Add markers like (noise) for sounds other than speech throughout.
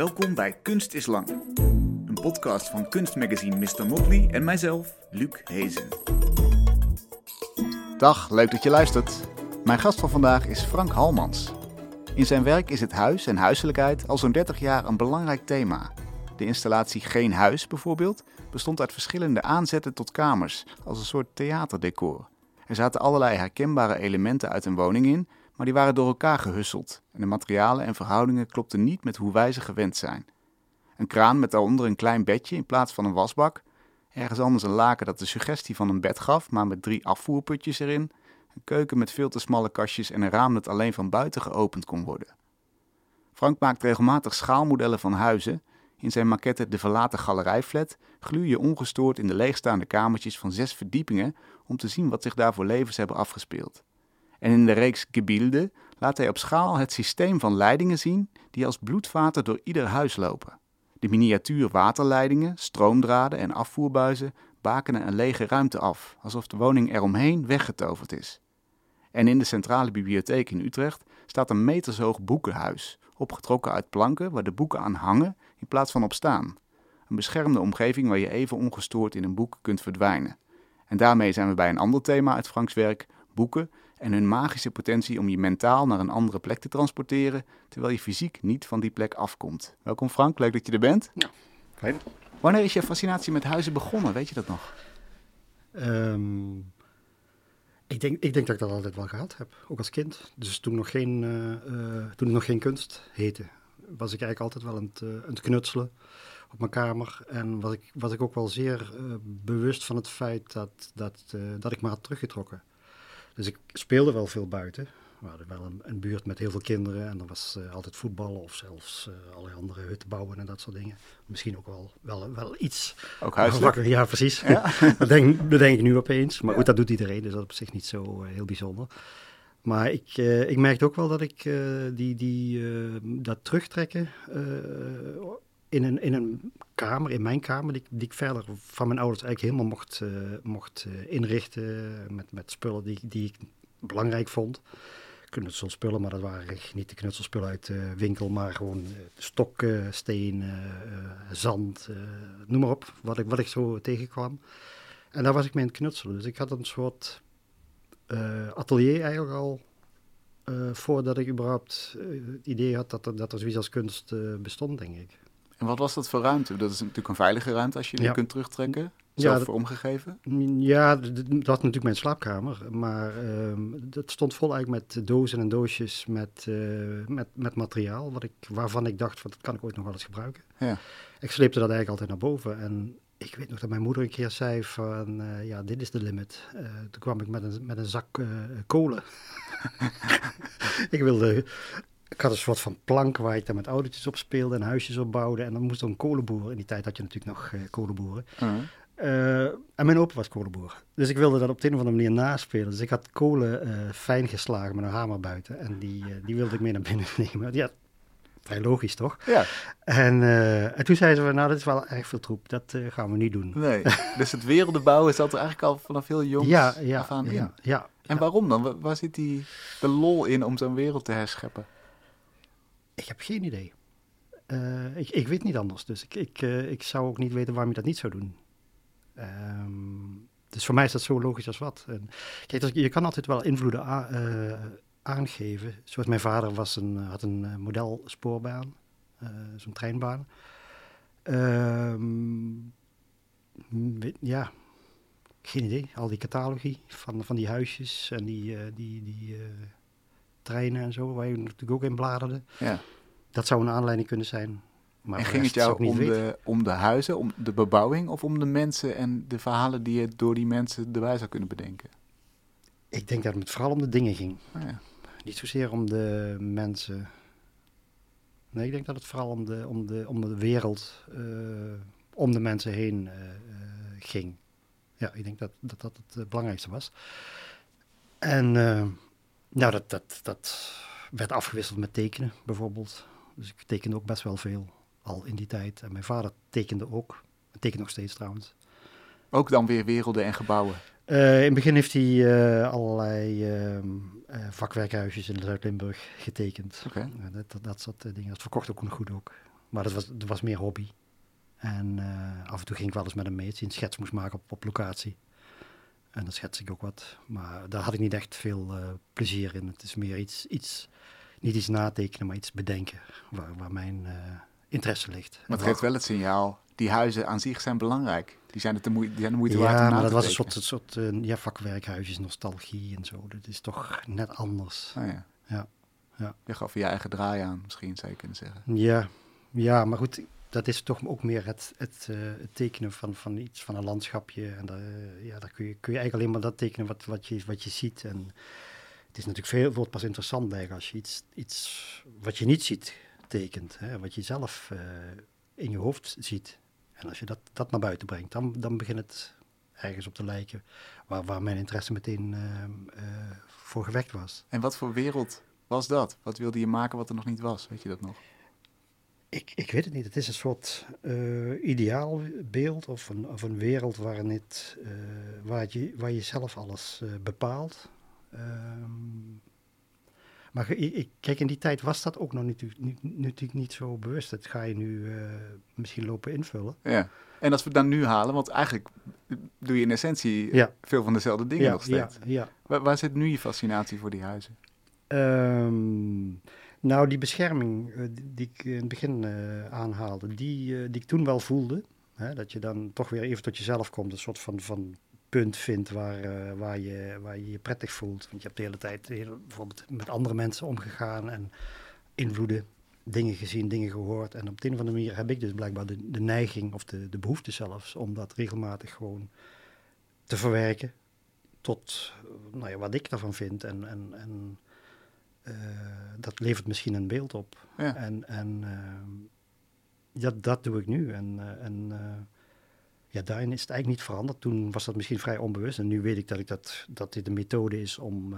Welkom bij Kunst is Lang. Een podcast van kunstmagazine Mr. Motley en mijzelf, Luc Hezen. Dag, leuk dat je luistert. Mijn gast van vandaag is Frank Halmans. In zijn werk is het huis en huiselijkheid al zo'n 30 jaar een belangrijk thema. De installatie Geen Huis bijvoorbeeld bestond uit verschillende aanzetten tot kamers, als een soort theaterdecor. Er zaten allerlei herkenbare elementen uit een woning in, maar die waren door elkaar gehusseld en de materialen en verhoudingen klopten niet met hoe wij ze gewend zijn. Een kraan met daaronder een klein bedje in plaats van een wasbak, ergens anders een laken dat de suggestie van een bed gaf, maar met drie afvoerputjes erin, een keuken met veel te smalle kastjes en een raam dat alleen van buiten geopend kon worden. Frank maakt regelmatig schaalmodellen van huizen. In zijn maquette De Verlaten Galerijflat gluur je ongestoord in de leegstaande kamertjes van zes verdiepingen om te zien wat zich daar voor levens hebben afgespeeld. En in de reeks Gebilde laat hij op schaal het systeem van leidingen zien die als bloedvaten door ieder huis lopen. De miniatuur waterleidingen, stroomdraden en afvoerbuizen bakenen een lege ruimte af, alsof de woning eromheen weggetoverd is. En in de centrale bibliotheek in Utrecht staat een metershoog boekenhuis, opgetrokken uit planken waar de boeken aan hangen in plaats van op staan. Een beschermde omgeving waar je even ongestoord in een boek kunt verdwijnen. En daarmee zijn we bij een ander thema uit Franks werk, boeken en hun magische potentie om je mentaal naar een andere plek te transporteren, terwijl je fysiek niet van die plek afkomt. Welkom Frank, leuk dat je er bent. Ja, fijn. Wanneer is je fascinatie met huizen begonnen? Weet je dat nog? Um, ik, denk, ik denk dat ik dat altijd wel gehad heb, ook als kind. Dus toen nog geen, uh, uh, toen nog geen kunst heette, was ik eigenlijk altijd wel aan het, uh, aan het knutselen op mijn kamer. En was ik, was ik ook wel zeer bewust van het feit dat, dat, dat ik me had teruggetrokken. Dus ik speelde wel veel buiten. We hadden wel een, een buurt met heel veel kinderen en er was uh, altijd voetballen of zelfs uh, allerlei andere hutten bouwen en dat soort dingen. Misschien ook wel, wel, wel iets. Ook huiselijk? Ja, precies. Ja. (laughs) dat, denk, dat denk ik nu opeens. Maar ja. goed, dat doet iedereen, dus dat is op zich niet zo uh, heel bijzonder. Maar ik, ik merkte ook wel dat ik die, die, dat terugtrekken in een, in een kamer, in mijn kamer, die, die ik verder van mijn ouders eigenlijk helemaal mocht, mocht inrichten met, met spullen die, die ik belangrijk vond knutselspullen, maar dat waren niet de knutselspullen uit de winkel, maar gewoon stokken, steen, zand, noem maar op, wat ik, wat ik zo tegenkwam. En daar was ik mee aan het knutselen. Dus ik had een soort atelier eigenlijk al voordat ik überhaupt het idee had dat er, dat er zoiets als kunst bestond, denk ik. En wat was dat voor ruimte? Dat is natuurlijk een veilige ruimte als je je ja. kunt terugtrekken. Zelf ja, voor omgegeven? Ja, dat was natuurlijk mijn slaapkamer. Maar um, dat stond vol eigenlijk met dozen en doosjes met, uh, met, met materiaal. Wat ik, waarvan ik dacht, van, dat kan ik ooit nog wel eens gebruiken. Ja. Ik sleepte dat eigenlijk altijd naar boven. En ik weet nog dat mijn moeder een keer zei van, uh, ja, dit is de limit. Uh, toen kwam ik met een, met een zak kolen. (laughs) ik wilde ik had een soort van plank waar ik dan met autootjes op speelde en huisjes opbouwde. En dan moest er een kolenboer. In die tijd had je natuurlijk nog uh, kolenboeren. Uh -huh. uh, en mijn opa was kolenboer. Dus ik wilde dat op de een of andere manier naspelen. Dus ik had kolen uh, fijn geslagen met een hamer buiten. En die, die wilde ik mee naar binnen (laughs) nemen. Ja, vrij logisch toch? Ja. En, en toen zeiden ze, nou dat is wel erg veel troep. Dat gaan we niet doen. Nee, (laughs) dus het werelden bouwen zat er eigenlijk al vanaf heel jong ja, ja, af aan in. Ja, ja, en waarom dan? Waar zit die, de lol in om zo'n wereld te herscheppen? Ik heb geen idee. Uh, ik, ik, weet niet anders, dus ik, ik, uh, ik zou ook niet weten waarom je dat niet zou doen. Um, dus voor mij is dat zo logisch als wat. En, kijk, dus je kan altijd wel invloeden uh, aangeven. Zoals mijn vader was een, had een modelspoorbaan, zo'n treinbaan. Um, ja, geen idee. Al die catalogie van, van die huisjes en die, die, die treinen en zo, waar je natuurlijk ook in bladerde. Ja. Dat zou een aanleiding kunnen zijn. Maar en ging het jou om de, om de huizen, om de bebouwing of om de mensen en de verhalen die je door die mensen erbij zou kunnen bedenken? Ik denk dat het vooral om de dingen ging. Oh ja. Niet zozeer om de mensen. Nee, ik denk dat het vooral om de, om de, om de wereld, uh, om de mensen heen uh, uh, ging. Ja, ik denk dat dat, dat het belangrijkste was. En nou, dat, dat, dat werd afgewisseld met tekenen bijvoorbeeld. Dus ik tekende ook best wel veel al in die tijd. En mijn vader tekende ook. Tekent nog steeds trouwens. Ook dan weer werelden en gebouwen? Uh, in het begin heeft hij uh, allerlei uh, vakwerkhuisjes in Zuid-Limburg getekend. Okay. dat, dat, dat soort dingen. Dat verkocht ook nog goed ook. Maar dat was, dat was meer hobby. En eh, af en toe ging ik wel eens met hem mee, als hij een schets moest maken op, op locatie. En dan schets ik ook wat. Maar daar had ik niet echt veel uh, plezier in. Het is meer iets, iets, niet iets natekenen, maar iets bedenken waar, waar mijn uh, interesse ligt. Maar het geeft wel het signaal, die huizen aan zich zijn belangrijk. Die zijn, het de, moeite, die zijn de moeite waard Ja, maar dat was een soort, een soort uh, ja, vakwerkhuisjes, nostalgie en zo. Dat is toch net anders. Oh ja. Ja. ja. Je gaf je eigen draai aan, misschien zou je kunnen zeggen. Ja, ja maar goed, dat is toch ook meer het, het, uh, het, tekenen van, van iets, van een landschapje. En daar, uh, ja, daar kun je, kun je eigenlijk alleen maar dat tekenen wat, wat, je, wat je ziet. En het is natuurlijk veel, wordt pas interessant eigenlijk als je iets, iets wat je niet ziet tekent. Hè, wat je zelf uh, in je hoofd ziet. En als je dat, dat naar buiten brengt, dan, dan begint het ergens op te lijken waar, waar mijn interesse meteen voor gewekt was. En wat voor wereld was dat? Wat wilde je maken wat er nog niet was? Weet je dat nog? Ik, ik weet het niet. Het is een soort uh, ideaalbeeld of een, of een wereld waarin het, uh, waar, je, waar je zelf alles uh, bepaalt. Um, maar ik, kijk, in die tijd was dat ook nog natuurlijk niet, niet, niet zo bewust. Dat ga je nu misschien lopen invullen. Ja. En als we het dan nu halen, want eigenlijk doe je in essentie ja. veel van dezelfde dingen ja, nog steeds. Ja, ja. Waar, waar, zit nu je fascinatie voor die huizen? Um, nou, die bescherming uh, die ik in het begin uh, aanhaalde, die, uh, die ik toen wel voelde. Hè, dat je dan toch weer even tot jezelf komt, een soort van, van punt vindt waar, waar, je, waar je je prettig voelt. Want je hebt de hele tijd heel, bijvoorbeeld met andere mensen omgegaan en invloeden, dingen gezien, dingen gehoord. En op de een of andere manier heb ik dus blijkbaar de, de neiging of de, de behoefte zelfs om dat regelmatig gewoon te verwerken tot nou ja, wat ik daarvan vind. En, en, en uh, dat levert misschien een beeld op. Ja. En, en uh, dat, dat doe ik nu. En, uh, en ja, daarin is het eigenlijk niet veranderd. Toen was dat misschien vrij onbewust. En nu weet ik dat, ik dat, dat dit een methode is om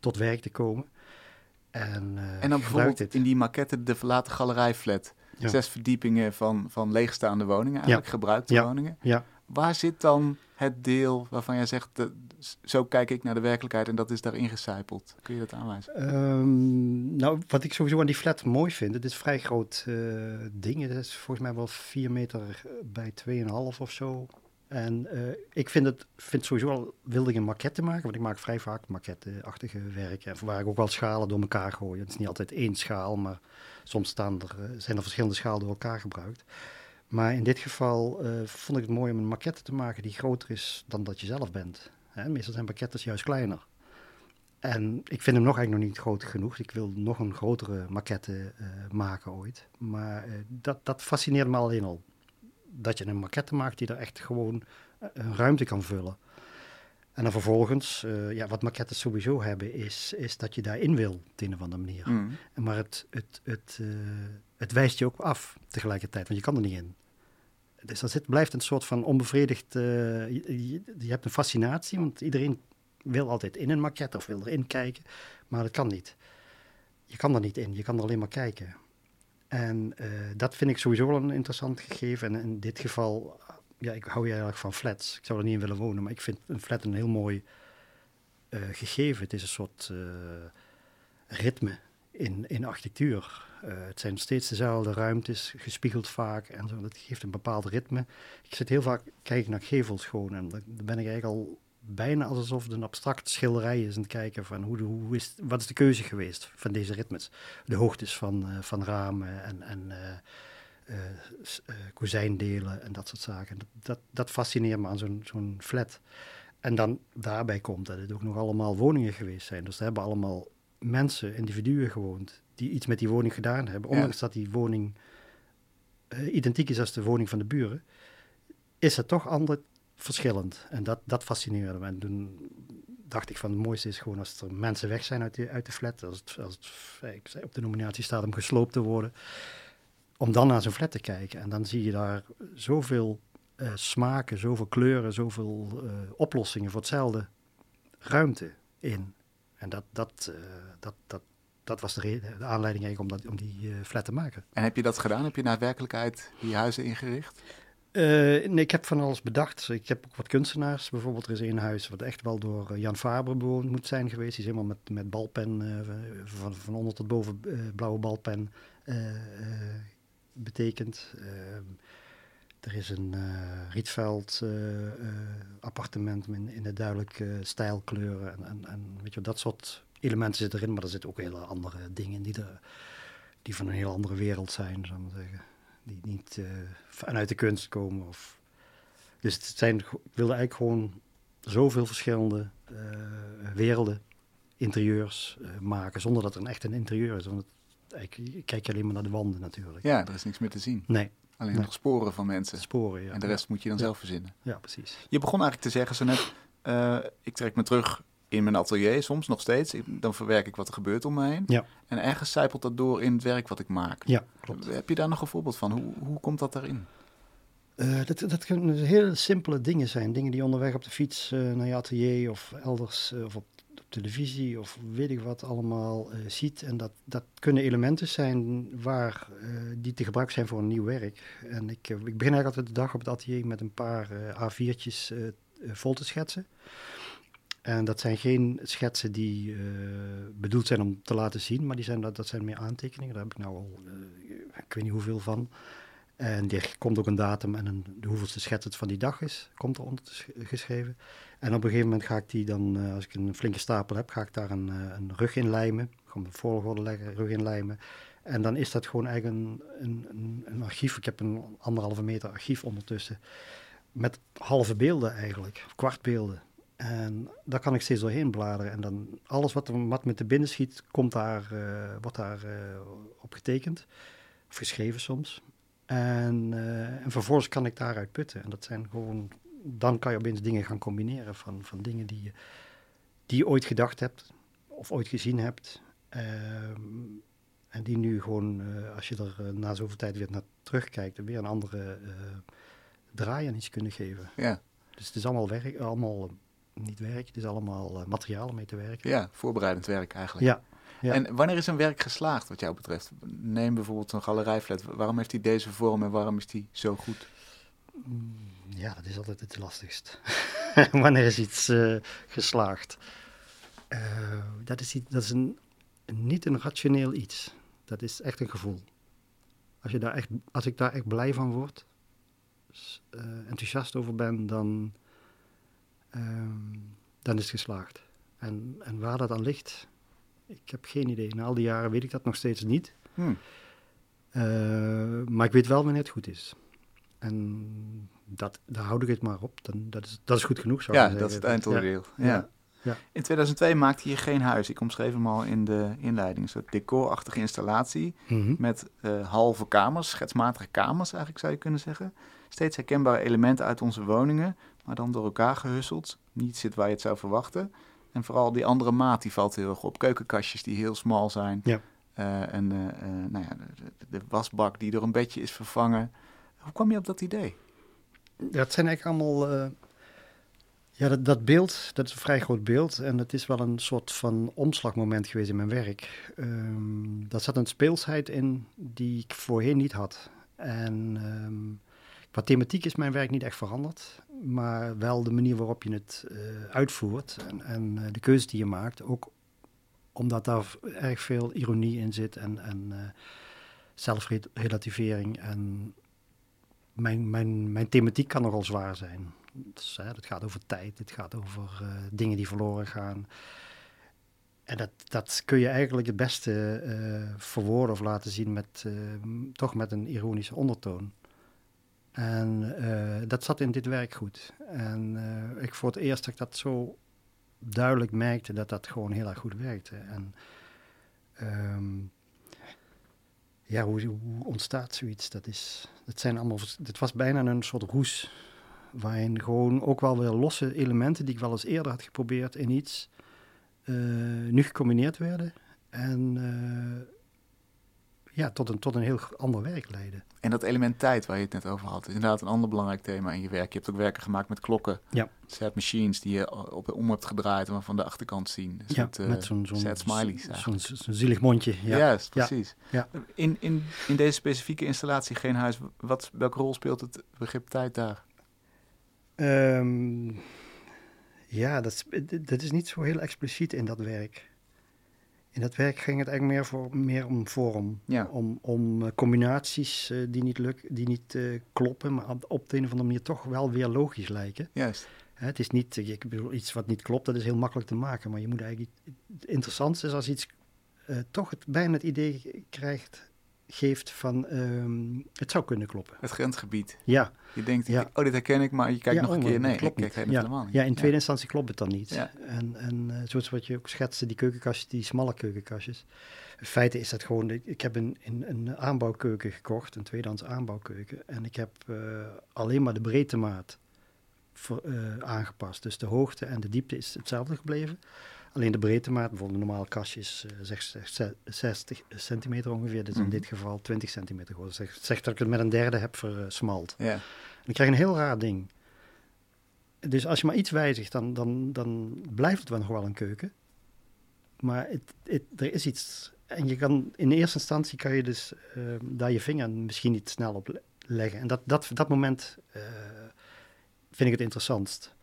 tot werk te komen. En, en dan bijvoorbeeld dit. in die maquette de verlaten galerijflat. Ja. Zes verdiepingen van, van leegstaande woningen, eigenlijk ja. gebruikte ja. woningen. Ja. Waar zit dan het deel waarvan jij zegt, zo kijk ik naar de werkelijkheid en dat is daarin gecijpeld? Kun je dat aanwijzen? Um, nou, wat ik sowieso aan die flat mooi vind, het is vrij groot uh, ding. Het is volgens mij wel 4 meter bij 2,5 of zo. En uh, ik vind het vind sowieso wel, wilde ik een maquette maken, want ik maak vrij vaak maquette-achtige werk. En waar ik ook wel schalen door elkaar gooi. Het is niet altijd één schaal, maar soms staan er, zijn er verschillende schalen door elkaar gebruikt. Maar in dit geval uh, vond ik het mooi om een maquette te maken die groter is dan dat je zelf bent. Hè? Meestal zijn maquettes juist kleiner. En ik vind hem nog eigenlijk nog niet groot genoeg. Ik wil nog een grotere maquette uh, maken ooit. Maar uh, dat, dat fascineert me alleen al. Dat je een maquette maakt die er echt gewoon een ruimte kan vullen. En dan vervolgens, uh, ja, wat maquettes sowieso hebben, is, is dat je daarin wil, op een of andere manier. Mm. Maar het, het, het, het wijst je ook af tegelijkertijd, want je kan er niet in. Dus dat blijft een soort van onbevredigd. Uh, je, hebt een fascinatie, want iedereen wil altijd in een maquette of wil erin kijken, maar dat kan niet. Je kan er niet in, je kan er alleen maar kijken. En dat vind ik sowieso wel een interessant gegeven. En in dit geval ja, ik hou eigenlijk van flats. Ik zou er niet in willen wonen, maar ik vind een flat een heel mooi uh, gegeven. Het is een soort ritme in, in architectuur. Uh, het zijn steeds dezelfde ruimtes, gespiegeld vaak en zo. Dat geeft een bepaald ritme. Ik zit heel vaak kijken naar gevels gewoon en dan ben ik eigenlijk al bijna alsof het een abstract schilderij is het kijken van hoe, hoe is, wat is de keuze geweest van deze ritmes. De hoogtes van, van ramen en, en uh, kozijndelen en dat soort zaken. Dat, dat, dat fascineert me aan zo'n zo'n flat. En dan daarbij komt dat het ook nog allemaal woningen geweest zijn. Dus er hebben allemaal mensen, individuen gewoond, die iets met die woning gedaan hebben. Ondanks ja. dat die woning uh, identiek is als de woning van de buren, is het toch altijd verschillend. En dat, dat fascineerde me. En toen dacht ik van het mooiste is gewoon als er mensen weg zijn uit de, uit de flat. Als het, als het ik zei, op de nominatie staat om gesloopt te worden om dan naar zo'n flat te kijken. En dan zie je daar zoveel uh, smaken, zoveel kleuren, zoveel uh, oplossingen voor hetzelfde ruimte in. En dat, dat, uh, dat, dat, dat was de, reden, de aanleiding eigenlijk om, dat, om die flat te maken. En heb je dat gedaan? Heb je naar werkelijkheid die huizen ingericht? nee, ik heb van alles bedacht. Ik heb ook wat kunstenaars. Bijvoorbeeld er is een huis wat echt wel door Jan Faber bewoond moet zijn geweest. Die is helemaal met, met balpen, van, van onder tot boven blauwe balpen getekend. Er is een uh, Rietveld uh, uh, appartement in, in de duidelijke stijlkleuren. En, en, en, weet je, dat soort elementen zitten erin. Maar er zitten ook hele andere dingen die, er, die van een heel andere wereld zijn, zou ik zeggen. Die niet vanuit de kunst komen. Of... Dus het zijn, ik wilde eigenlijk gewoon zoveel verschillende werelden, interieurs maken. Zonder dat er een echt een interieur is. Want ik kijk je alleen maar naar de wanden natuurlijk. Ja, er is niks meer te zien. Nee. Alleen nog sporen van mensen. Sporen, ja. En de rest moet je dan zelf verzinnen. Ja, precies. Je begon eigenlijk te zeggen zo net, uh, ik trek me terug in mijn atelier, soms nog steeds. Dan verwerk ik wat er gebeurt om me heen. Ja. En ergens zijpelt dat door in het werk wat ik maak. Ja, klopt. Heb je daar nog een voorbeeld van? Hoe, hoe komt dat daarin? Uh, dat, dat kunnen hele simpele dingen zijn. Dingen die onderweg op de fiets uh, naar je atelier of elders of op televisie of weet ik wat allemaal uh, ziet. En dat, dat kunnen elementen zijn waar, uh, die te gebruiken zijn voor een nieuw werk. En ik, uh, ik begin eigenlijk altijd de dag op het atelier met een paar A4'tjes vol te schetsen. En dat zijn geen schetsen die bedoeld zijn om te laten zien, maar die zijn, dat, dat zijn meer aantekeningen. Daar heb ik nou al, ik weet niet hoeveel van. En er komt ook een datum en een, de hoeveelste schets het van die dag is, komt er onder geschreven. En op een gegeven moment ga ik die dan, uh, als ik een flinke stapel heb, ga ik daar een, uh, een rug in lijmen. Gewoon de volgorde leggen, rug in lijmen. En dan is dat gewoon eigenlijk een, een, een, archief. Ik heb een anderhalve meter archief ondertussen. Met halve beelden eigenlijk, of kwartbeelden. En daar kan ik steeds doorheen bladeren. En dan alles wat, wat me te binnen schiet, komt daar, uh, wordt daar op getekend. Of geschreven soms. En, en vervolgens kan ik daaruit putten. En dat zijn gewoon dan kan je opeens dingen gaan combineren van, van dingen die je, die je ooit gedacht hebt of ooit gezien hebt. Uh, en die nu gewoon, uh, als je er uh, na zoveel tijd weer naar terugkijkt, weer een andere draai aan iets kunnen geven. Ja. Dus het is allemaal werk, allemaal niet werk, het is allemaal materiaal om mee te werken. Ja, voorbereidend werk eigenlijk. Ja. ja. En wanneer is een werk geslaagd wat jou betreft? Neem bijvoorbeeld een galerijflat. Waarom heeft hij deze vorm en waarom is die zo goed? Ja, dat is altijd het lastigst. (laughs) Wanneer is iets uh, geslaagd? Uh, dat is, dat is een, niet een rationeel iets. Dat is echt een gevoel. Als, je daar echt, als ik daar echt blij van word, uh, enthousiast over ben, dan, dan is het geslaagd. En, en waar dat aan ligt, ik heb geen idee. Na al die jaren weet ik dat nog steeds niet. Hmm. maar ik weet wel wanneer het goed is. En dat, daar houd ik het maar op. Dan, dat, is, dat is goed genoeg, zou ja, zeggen. dat is het eindoordeel. Ja. Ja. Ja. In 2002 maakte je geen huis. Ik omschreef hem al in de inleiding. Een soort decorachtige installatie Mm -hmm. met uh, halve kamers, schetsmatige kamers eigenlijk zou je kunnen zeggen. Steeds herkenbare elementen uit onze woningen, maar dan door elkaar gehusseld. Niet zit waar je het zou verwachten. En vooral die andere maat die valt heel erg op. Keukenkastjes die heel smal zijn. Ja. Uh, en uh, nou ja, de, de, wasbak die door een bedje is vervangen. Hoe kwam je op dat idee? Dat zijn eigenlijk allemaal. Uh, ja, dat, dat, beeld, dat is een vrij groot beeld. En het is wel een soort van omslagmoment geweest in mijn werk. Um, daar zat een speelsheid in die ik voorheen niet had. En um, qua thematiek is mijn werk niet echt veranderd. Maar wel de manier waarop je het uh, uitvoert. En, en uh, de keuzes die je maakt. Ook omdat daar erg veel ironie in zit. En, en zelfrelativering. En mijn, mijn, mijn thematiek kan nogal zwaar zijn. Dus, hè, het gaat over tijd, het gaat over uh, dingen die verloren gaan. En dat, dat kun je eigenlijk het beste uh, verwoorden of laten zien met uh, toch met een ironische ondertoon. En dat zat in dit werk goed. En ik voor het eerst dat ik dat zo duidelijk merkte dat dat gewoon heel erg goed werkte. En um, ja, hoe, hoe, ontstaat zoiets? Dat, is, dat, zijn allemaal, dat was bijna een soort roes. Waarin gewoon ook wel weer losse elementen die ik wel eens eerder had geprobeerd in iets, uh, nu gecombineerd werden. En uh, ja, tot een, tot een heel ander werk leiden. En dat element tijd waar je het net over had, is inderdaad een ander belangrijk thema in je werk. Je hebt ook werken gemaakt met klokken. Ja. Set machines die je op om hebt gedraaid en van de achterkant zien. Dus ja, met, uh, met zo'n zo set smileys Zo'n zo zielig mondje. Ja, Juist, precies. Ja. In, in, in deze specifieke installatie Geen Huis, wat, welke rol speelt het begrip tijd daar? Um, ja, dat dat is niet zo heel expliciet in dat werk. In dat werk ging het eigenlijk meer, voor, meer om vorm. Ja. Om, om eh, combinaties eh, die niet, luk, die niet eh, kloppen, maar op, de een of andere manier toch wel weer logisch lijken. Juist. Hè, het is niet, ik bedoel, iets wat niet klopt, dat is heel makkelijk te maken. Maar je moet eigenlijk, het interessantste is als iets toch het, bijna het idee krijgt, geeft van, ehm, het zou kunnen kloppen. Het grensgebied. Ja, Je denkt, Ja. oh, dit herken ik, maar je kijkt Ja, nog een oh, keer. Nee, klopt ik kijk niet. helemaal niet. ja, in tweede instantie klopt het dan niet. Ja. En, en eh, zoals wat je ook schetste, die keukenkastjes, die smalle keukenkastjes. In feite is dat gewoon, ik heb een, een, een aanbouwkeuken gekocht, een tweedehands aanbouwkeuken. En ik heb eh, alleen maar de breedtemaat voor, eh, aangepast. Dus de hoogte en de diepte is hetzelfde gebleven. Alleen de breedtemaat, bijvoorbeeld een normaal kastje is eh, zeg, zeg, ze- 60 centimeter ongeveer. Dus Mhm. in dit geval 20 centimeter geworden. Zeg, zeg dat ik het met een derde heb versmalt. Ja, En dan krijg je een heel raar ding. Dus als je maar iets wijzigt, dan, dan, dan blijft het wel nog wel een keuken. Maar het, het, er is iets. En je kan in eerste instantie kan je dus eh, daar je vinger misschien niet snel op le- leggen. En dat, dat, dat moment eh, vind ik het interessantst.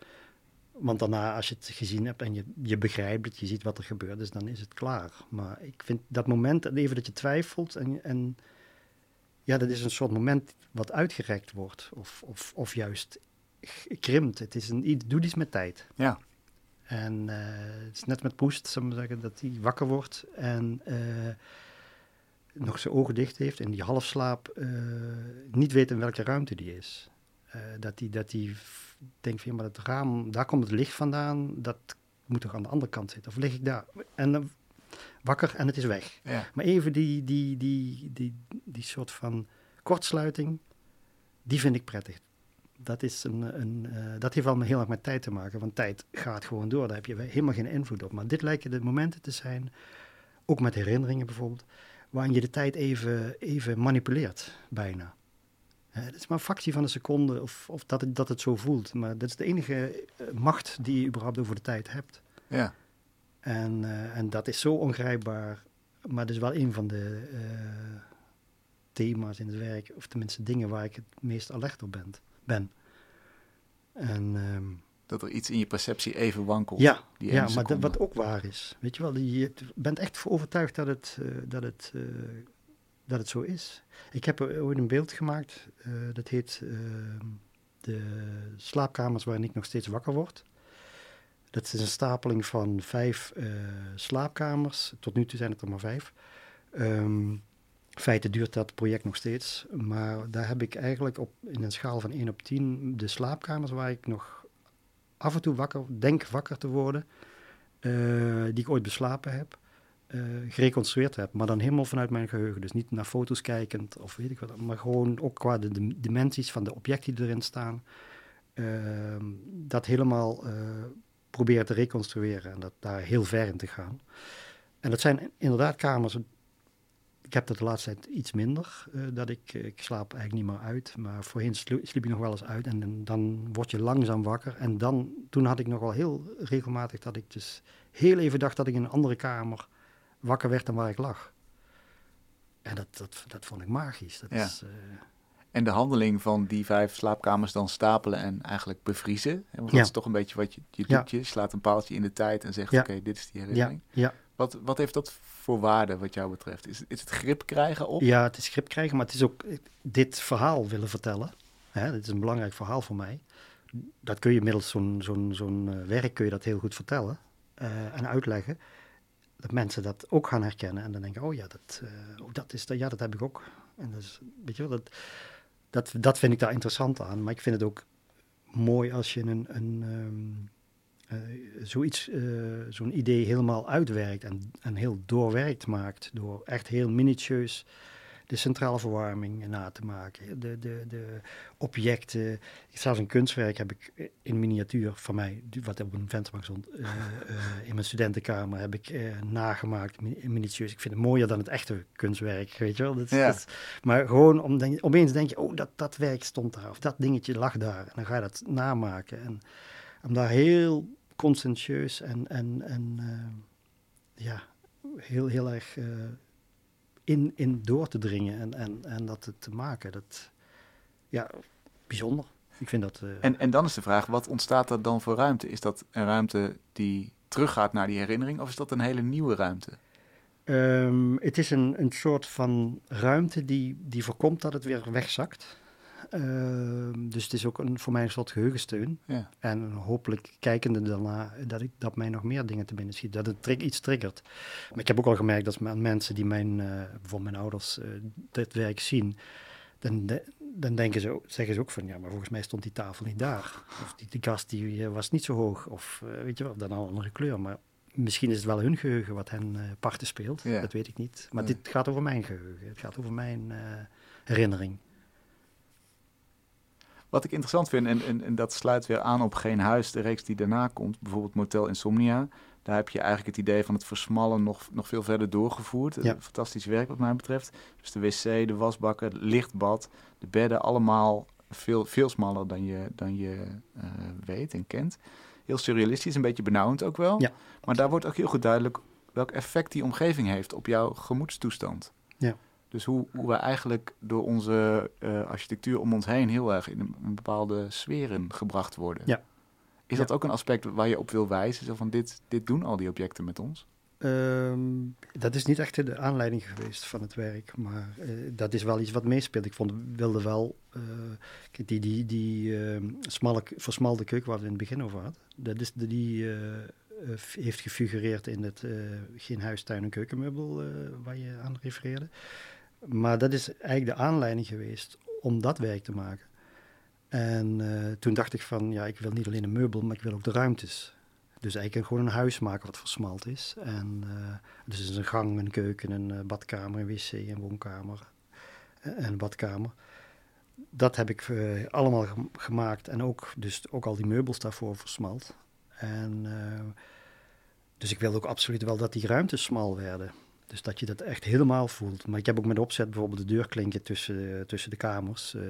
Want daarna, als je het gezien hebt en je, je begrijpt het, je ziet wat er gebeurt, dus dan is het klaar. Maar ik vind dat moment, even dat je twijfelt en, en ja, dat is een soort moment wat uitgerekt wordt of, of, of juist krimpt. Het is een, iets- doet iets met tijd. ja. En eh, het is net met Proest, zullen we zeggen, dat hij wakker wordt en eh, nog zijn ogen dicht heeft en die halfslaap eh, niet weet in welke ruimte die is. Dat hij dat hij denkt van, ja, maar het raam, daar komt het licht vandaan, dat moet toch aan de andere kant zitten. Of lig ik daar? En dan wakker en het is weg. ja. Maar even die, die, die, die, die soort van kortsluiting, die vind ik prettig. Dat, is een, een, eh, dat heeft wel heel erg met tijd te maken, want tijd gaat gewoon door. Daar heb je helemaal geen invloed op. Maar dit lijken de momenten te zijn, ook met herinneringen bijvoorbeeld, waarin je de tijd even, even manipuleert, bijna. Eh, Het is maar een fractie van een seconde of, of dat, het, dat het zo voelt. Maar dat is de enige eh, macht die je überhaupt over de tijd hebt. ja. En, eh, en dat is zo ongrijpbaar. Maar dat is wel een van de thema's in het werk, of tenminste dingen waar ik het meest alert op ben. ben. En ehm, Dat er iets in je perceptie even wankelt. ja, die ja maar dat, wat ook waar is. Weet je wel, je bent echt overtuigd dat het, dat het, dat het zo is. Ik heb ooit een beeld gemaakt, eh, dat heet ehm, de slaapkamers waarin ik nog steeds wakker word. Dat is een stapeling van vijf eh, slaapkamers. Tot nu toe zijn het er maar vijf. Ehm, in feite duurt dat project nog steeds. Maar daar heb ik eigenlijk op, in een schaal van 1 op 10 de slaapkamers waar ik nog af en toe wakker, denk wakker te worden. eh, die ik ooit beslapen heb. Eh, gereconstrueerd heb. Maar dan helemaal vanuit mijn geheugen. Dus niet naar foto's kijkend of weet ik wat. Maar gewoon ook qua de, dimensies van de objecten die erin staan. ehm, dat helemaal eh, proberen te reconstrueren. En dat daar heel ver in te gaan. En dat zijn inderdaad kamers. Ik heb dat de laatste tijd iets minder. eh, dat ik, ik slaap eigenlijk niet meer uit. Maar voorheen sliep ik nog wel eens uit. En dan, dan word je langzaam wakker. En dan, toen had ik nog wel heel regelmatig dat ik dus heel even dacht dat ik in een andere kamer wakker werd dan waar ik lag. En dat, dat, dat vond ik magisch. Dat Ja. is, eh, En de handeling van die vijf slaapkamers dan stapelen en eigenlijk bevriezen. hè, Want Ja. dat is toch een beetje wat je, je doet. Je slaat een paaltje in de tijd en zegt, oké, dit is die herinnering. ja, Wat, wat heeft dat voor waarde wat jou betreft? Is, is het grip krijgen op? ja, het is grip krijgen, maar het is ook eh, dit verhaal willen vertellen. Hè, dit is een belangrijk verhaal voor mij. Dat kun je middels zo'n zo'n zo'n eh, werk kun je dat heel goed vertellen en uitleggen. Dat mensen dat ook gaan herkennen en dan denken, oh ja, dat, eh, oh, dat, is, dat, ja, dat heb ik ook. En is, weet je wel, dat, dat, dat vind ik daar interessant aan. Maar ik vind het ook mooi als je een, een, ehm, eh, zoiets, eh, zo'n idee helemaal uitwerkt en, en heel doorwerkt maakt. Door echt heel minutieus de centrale verwarming na te maken. De, de, de objecten. Zelfs een kunstwerk heb ik in miniatuur van mij, wat op een vensterbank stond, eh, in mijn studentenkamer heb ik eh, nagemaakt, mi- minutieus. Ik vind het mooier dan het echte kunstwerk, weet je wel. Dat, is- Ja. dat maar gewoon om, denk, opeens denk je, oh, dat, dat werk stond daar, of dat dingetje lag daar. En dan ga je dat namaken. En om daar heel conscientieus en, en, en ja, heel, heel erg in, in door te dringen en, en, en dat te maken. Dat, ja, bijzonder. Ik vind dat... eh, En, en dan is de vraag, wat ontstaat er dan voor ruimte? Is dat een ruimte die teruggaat naar die herinnering of is dat een hele nieuwe ruimte? Ehm, het is een, een soort van ruimte die, die voorkomt dat het weer wegzakt. Ehm, dus het is ook een, voor mij een soort geheugensteun. Ja. En hopelijk kijkende daarna dat, ik, dat mij nog meer dingen te binnen schiet. Dat het iets triggert. Maar ik heb ook al gemerkt dat mensen die mijn, eh, bijvoorbeeld mijn ouders, eh, dit werk zien. Dan, dan denken ze, zeggen ze ook van, ja, maar volgens mij stond die tafel niet daar. Of die, die kast die eh, was niet zo hoog. Of eh, weet je wel, dan een andere kleur. Maar misschien is het wel hun geheugen wat hen eh, parten speelt. Ja. Dat weet ik niet. Maar dit gaat over mijn geheugen. Het gaat over mijn eh, herinnering. Wat ik interessant vind, en, en, en dat sluit weer aan op Geen Huis, de reeks die daarna komt, bijvoorbeeld Motel Insomnia. Daar heb je eigenlijk het idee van het versmallen nog, nog veel verder doorgevoerd. Ja. Fantastisch werk wat mij betreft. Dus de wc, de wasbakken, het lichtbad, de bedden, allemaal veel, veel smaller dan je, dan je eh, weet en kent. Heel surrealistisch, een beetje benauwend ook wel. Ja. Maar daar wordt ook heel goed duidelijk welk effect die omgeving heeft op jouw gemoedstoestand. Ja. Dus hoe, hoe we eigenlijk door onze eh, architectuur om ons heen heel erg in een, bepaalde sferen gebracht worden. Ja. Is dat ook een aspect waar je op wil wijzen? Zo van dit, dit doen al die objecten met ons? Ehm, dat is niet echt de aanleiding geweest van het werk, maar eh, dat is wel iets wat meespeelt. Ik vond, wilde wel, eh, kijk, die, die, die ehm, smalle, versmalde keuken waar we in het begin over hadden, dat is de, die heeft gefigureerd in het geen huis, tuin en keukenmeubel waar je aan refereerde. Maar dat is eigenlijk de aanleiding geweest om dat werk te maken. En eh, toen dacht ik van, ja, ik wil niet alleen een meubel, maar ik wil ook de ruimtes. Dus eigenlijk gewoon een huis maken wat versmalt is. En eh, dus is een gang, een keuken, een eh, badkamer, een wc, een woonkamer en een badkamer. Dat heb ik allemaal gem- gemaakt en ook, dus ook al die meubels daarvoor versmalt. En dus ik wilde ook absoluut wel dat die ruimtes smal werden. Dus dat je dat echt helemaal voelt. Maar ik heb ook met opzet bijvoorbeeld de deurklinken tussen, tussen de kamers eh,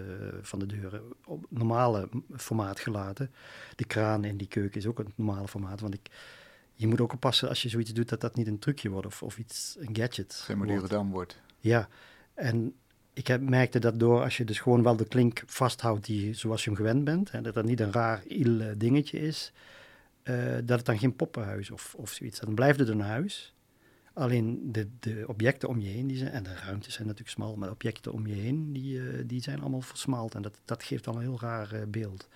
van de deuren op normale formaat gelaten. De kraan in die keuken is ook een normale formaat. Want ik, je moet ook oppassen als je zoiets doet dat dat niet een trucje wordt of, of iets, een gadget. Wordt. dan wordt. Ja, en ik heb, merkte dat door als je dus gewoon wel de klink vasthoudt die, zoals je hem gewend bent, en dat dat niet een raar il eh, dingetje is, eh, dat het dan geen poppenhuis of, of zoiets. Dan blijft het een huis. Alleen de, de objecten om je heen, die zijn, en de ruimtes zijn natuurlijk smal, maar de objecten om je heen, die, eh, die zijn allemaal versmald. En dat, dat geeft al een heel raar eh, beeld.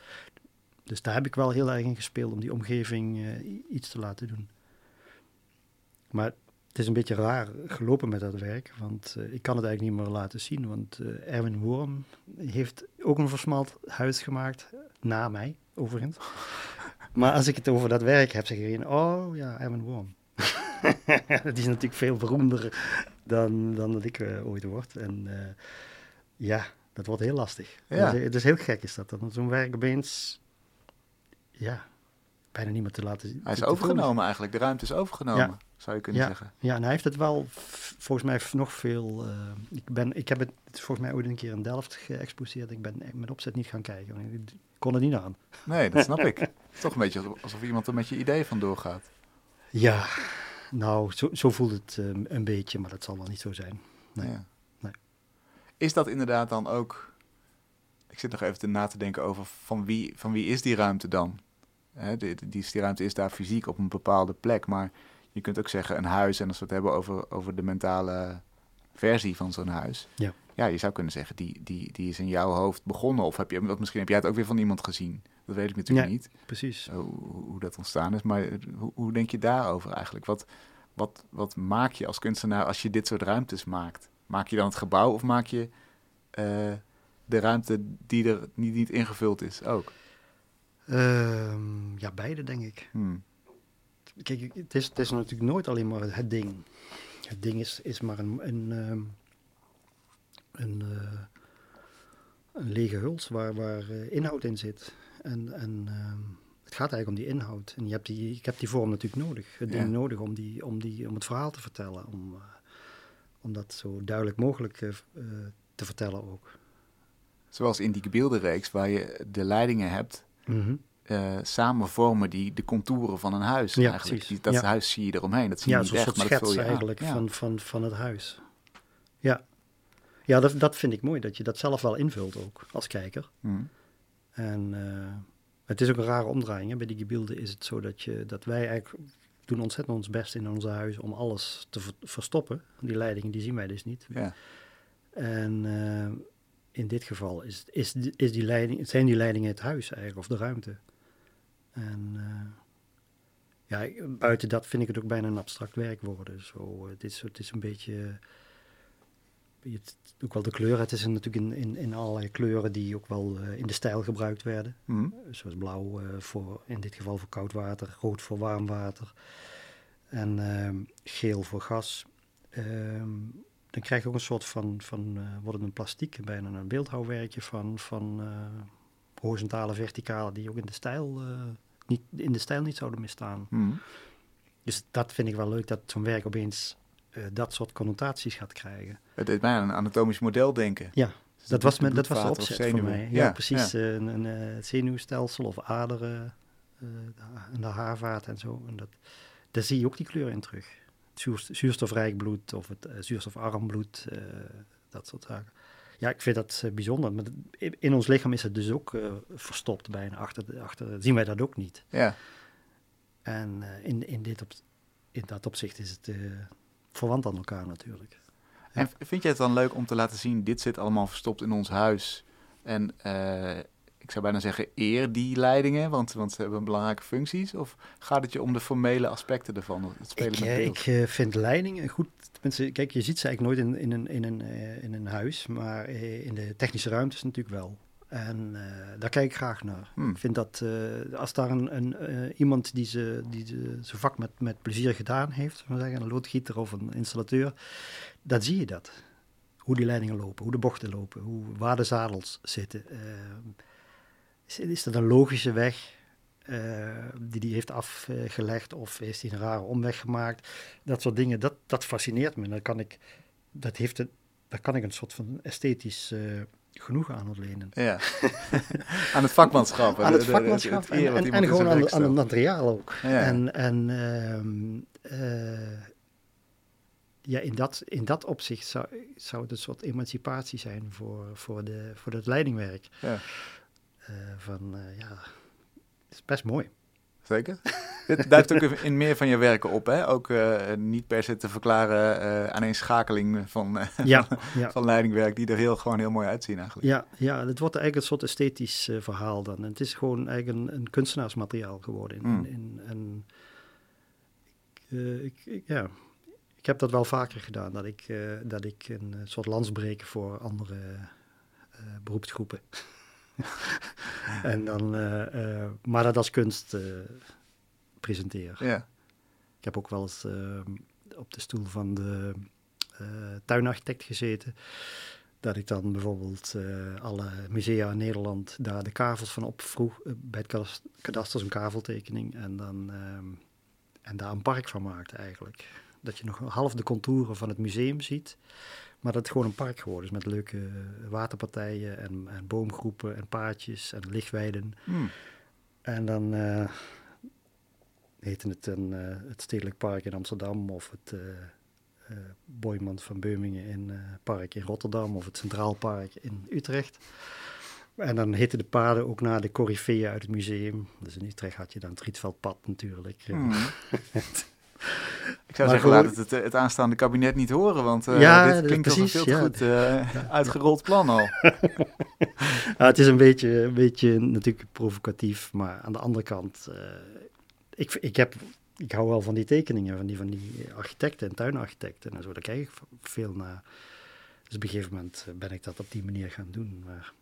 Dus daar heb ik wel heel erg in gespeeld om die omgeving eh, iets te laten doen. Maar het is een beetje raar gelopen met dat werk, want ik kan het eigenlijk niet meer laten zien. Want Erwin Worm heeft ook een versmald huis gemaakt, na mij overigens. (laughs) Maar als ik het over dat werk heb, zeg iedereen, oh ja, Erwin Worm. (laughs) Die is natuurlijk veel beroemder dan, dan dat ik eh, ooit word. En eh, ja, dat wordt heel lastig. Ja. Dus, het is heel gek is dat, dat zo'n werk opeens, ja, bijna niet meer te laten zien. Hij is overgenomen eigenlijk. De ruimte is overgenomen, Ja. zou je kunnen Ja. zeggen. Ja, en hij heeft het wel volgens mij nog veel. eh, ik, ben, ik heb het volgens mij ooit een keer in Delft geëxposeerd. Ik ben met opzet niet gaan kijken. Ik kon er niet aan. Nee, dat snap (laughs) ik. Het is toch een beetje alsof iemand er met je idee vandoor gaat. Ja, nou, zo, zo voelt het eh, een beetje, maar dat zal wel niet zo zijn. Nee. Ja. Nee. Is dat inderdaad dan ook... Ik zit nog even te na te denken over van wie, van wie is die ruimte dan? Hè, die, die, die ruimte is daar fysiek op een bepaalde plek, maar je kunt ook zeggen een huis, en als we het hebben over, over de mentale versie van zo'n huis. Ja. Ja, je zou kunnen zeggen, die, die, die is in jouw hoofd begonnen. Of heb je, misschien heb jij het ook weer van iemand gezien. Dat weet ik natuurlijk Nee. niet. Precies. hoe, hoe dat ontstaan is. Maar eh, hoe, hoe denk je daarover eigenlijk? Wat, wat, wat maak je als kunstenaar als je dit soort ruimtes maakt? Maak je dan het gebouw of maak je eh, de ruimte die er niet, niet ingevuld is ook? Ehm, ja, beide denk ik. Hmm. Kijk, het is, het is natuurlijk nooit alleen maar het ding. Het ding is, is maar een, een, ehm, een, eh, een lege huls waar, waar eh, inhoud in zit. En, en ehm, het gaat eigenlijk om die inhoud. En je hebt die, ik heb die vorm natuurlijk nodig. Het Ja. ding nodig om, die, om, die, om het verhaal te vertellen. Om, eh, om dat zo duidelijk mogelijk te vertellen ook. Zoals in die beeldenreeks waar je de leidingen hebt. eh, samen vormen die de contouren van een huis Ja, eigenlijk. precies. Die, dat Ja. huis zie je eromheen. Dat zie je Ja, niet echt, maar dat vul je eigenlijk van, van, van het huis. Ja, ja dat, dat vind ik mooi, dat je dat zelf wel invult ook, als kijker. Hmm. En eh, het is ook een rare omdraaiing. Hè? Bij die gebeelden is het zo dat, je, dat wij eigenlijk doen ontzettend ons best in onze huis om alles te verstoppen. Die leidingen, die zien wij dus niet. Ja. En uh, in dit geval is, is, is die leiding, zijn die leidingen het huis eigenlijk, of de ruimte. En uh, ja, buiten dat vind ik het ook bijna een abstract werk worden. Zo, het, is, het is een beetje het, ook wel de kleuren. Het is natuurlijk in, in, in allerlei kleuren die ook wel uh, in de stijl gebruikt werden. Mm. Zoals blauw uh, voor, in dit geval voor koud water, rood voor warm water en uh, geel voor gas. Ehm, dan krijg je ook een soort van, van wordt het een plastiek, bijna een beeldhouwwerkje van, van horizontale, verticale, die ook in de stijl, niet, in de stijl niet zouden misstaan. Mm. Dus dat vind ik wel leuk, dat zo'n werk opeens uh, dat soort connotaties gaat krijgen. Het deed mij aan een anatomisch model denken. Ja, dus dat, was, met, dat was de opzet voor mij. Ja, ja precies. Ja. Uh, een, een uh, zenuwstelsel of aderen en de haarvaart en zo. En dat, daar zie je ook die kleur in terug. Het zuurst, zuurstofrijk bloed of het zuurstofarm bloed, dat soort zaken. Ja, ik vind dat bijzonder. Maar in ons lichaam is het dus ook verstopt bijna. Achter, achter zien wij dat ook niet. Ja. En in, in, dit op, in dat opzicht is het verwant aan elkaar natuurlijk. En vind je het dan leuk om te laten zien, dit zit allemaal verstopt in ons huis? En uh, ik zou bijna zeggen, eer die leidingen, want, want ze hebben belangrijke functies? Of gaat het je om de formele aspecten ervan, het spelen ik, met beeld? Ik vind leidingen goed, tenminste, kijk, je ziet ze eigenlijk nooit in, in, een, in, een, in een huis, maar in de technische ruimtes natuurlijk wel. En uh, daar kijk ik graag naar. Hmm. Ik vind dat uh, als daar een, een uh, iemand die, ze, die ze, zijn vak met, met plezier gedaan heeft, zeggen, een loodgieter of een installateur, dan zie je dat. Hoe die leidingen lopen, hoe de bochten lopen, hoe, waar de zadels zitten. is, is dat een logische weg die die heeft afgelegd of is hij een rare omweg gemaakt? Dat soort dingen, dat, dat fascineert me. Dan kan ik, dat heeft daar kan ik een soort van esthetisch genoeg aan ontlenen. Ja, (laughs) aan het vakmanschap. aan het vakmanschap de, de, en, en, en gewoon aan, aan, het materiaal ook. Ja. En, en um, uh, ja, in dat, in dat opzicht zou, zou het een soort emancipatie zijn voor, voor, de, voor het leidingwerk. Ja. Uh, van, ja, het is best mooi. Zeker. (laughs) Dit duikt ook in meer van je werken op, hè? Ook uh, niet per se te verklaren uh, van, uh, ja, van, (laughs) ja. van, leidingwerk die er heel, gewoon heel mooi uitzien eigenlijk. Ja, ja het wordt eigenlijk een soort esthetisch verhaal dan. En het is gewoon eigenlijk een, een kunstenaarsmateriaal geworden. In, mm. in, in, ik, ik, ja, ik heb dat wel vaker gedaan, dat ik, dat ik een soort lans breek voor andere beroepsgroepen. (laughs) en dan, uh, uh, maar dat als kunst uh, presenteer. Ja. Ik heb ook wel eens op de stoel van de tuinarchitect gezeten. Dat ik dan bijvoorbeeld alle musea in Nederland daar de kavels van opvroeg. bij het kadaster een kaveltekening. En, dan, en daar een park van maakte eigenlijk. Dat je nog half de contouren van het museum ziet. Maar dat het gewoon een park geworden is met leuke waterpartijen en, en boomgroepen en paadjes en lichtweiden. Mm. En dan uh, heette het een, uh, het Stedelijk Park in Amsterdam of het uh, Boymans van Beumingen in Park in Rotterdam of het Centraal Park in Utrecht. En dan heten de paden ook naar de coryfeeën uit het museum. Dus in Utrecht had je dan het Rietveldpad natuurlijk. Mm. (laughs) Ik zou maar zeggen, laat het, het, het aanstaande kabinet niet horen, want uh, ja, dit klinkt precies, als een veel te goed uh, uitgerold plan al. (laughs) ja, het is een beetje, een beetje natuurlijk provocatief, maar aan de andere kant, uh, ik, ik, heb, ik hou wel van die tekeningen, van die, van die architecten en tuinarchitecten en zo, daar kijk ik veel naar. Dus op een gegeven moment ben ik dat op die manier gaan doen, maar ja.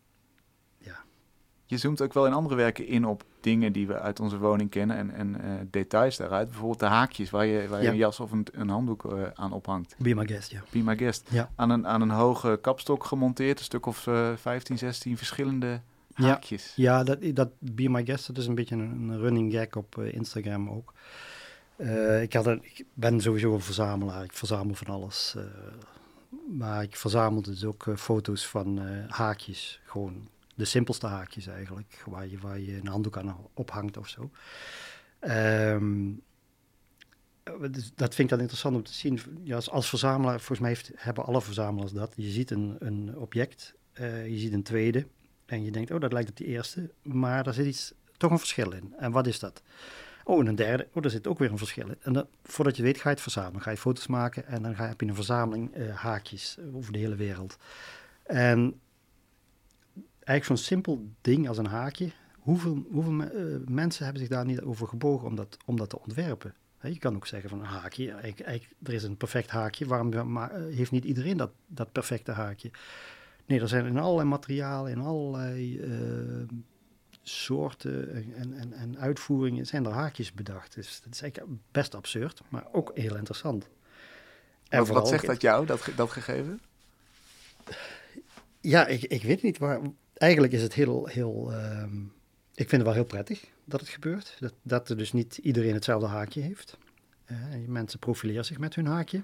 Je zoomt ook wel in andere werken in op dingen die we uit onze woning kennen en, en uh, details daaruit. Bijvoorbeeld de haakjes waar je, waar je Ja. een jas of een, een handdoek uh, aan ophangt. Be my guest, ja. Be my guest. Ja. Aan, een, aan een hoge kapstok gemonteerd, een stuk of uh, 15, 16 verschillende Ja. haakjes. Ja, dat, dat Be My Guest, dat is een beetje een, een running gag op eh, Instagram ook. Eh, ik, had een, ik ben sowieso een verzamelaar, ik verzamel van alles. eh, maar ik verzamelde dus ook eh, foto's van eh, haakjes, gewoon de simpelste haakjes eigenlijk, waar je, waar je een handdoek aan ophangt of zo. Dus dat vind ik dan interessant om te zien. Ja, als, als verzamelaar, volgens mij heeft, hebben alle verzamelaars dat. Je ziet een, een object, eh, je ziet een tweede, en je denkt, oh, dat lijkt op die eerste, maar daar zit iets, toch een verschil in. En wat is dat? Oh, en een derde. Oh, daar zit ook weer een verschil in. En dan, voordat je weet ga je het verzamelen. Ga je foto's maken en dan ga, heb je een verzameling eh, haakjes over de hele wereld. En eigenlijk zo'n simpel ding als een haakje. Hoeveel, hoeveel me- eh, mensen hebben zich daar niet over gebogen om dat, om dat te ontwerpen? Je kan ook zeggen van een haakje, eigenlijk, eigenlijk, er is een perfect haakje. Waarom ma- eh, heeft niet iedereen dat, dat perfecte haakje? Nee, er zijn in allerlei materialen, in allerlei eh, soorten en, en, en uitvoeringen zijn er haakjes bedacht. Dus dat is eigenlijk best absurd, maar ook heel interessant. En Wat, wat zegt dat jou, dat, ge- dat gegeven? Ja, ik, ik weet niet waar. Eigenlijk is het heel. heel ehm, ik vind het wel heel prettig dat het gebeurt. Dat, dat er dus niet iedereen hetzelfde haakje heeft. Eh, mensen profileren zich met hun haakje.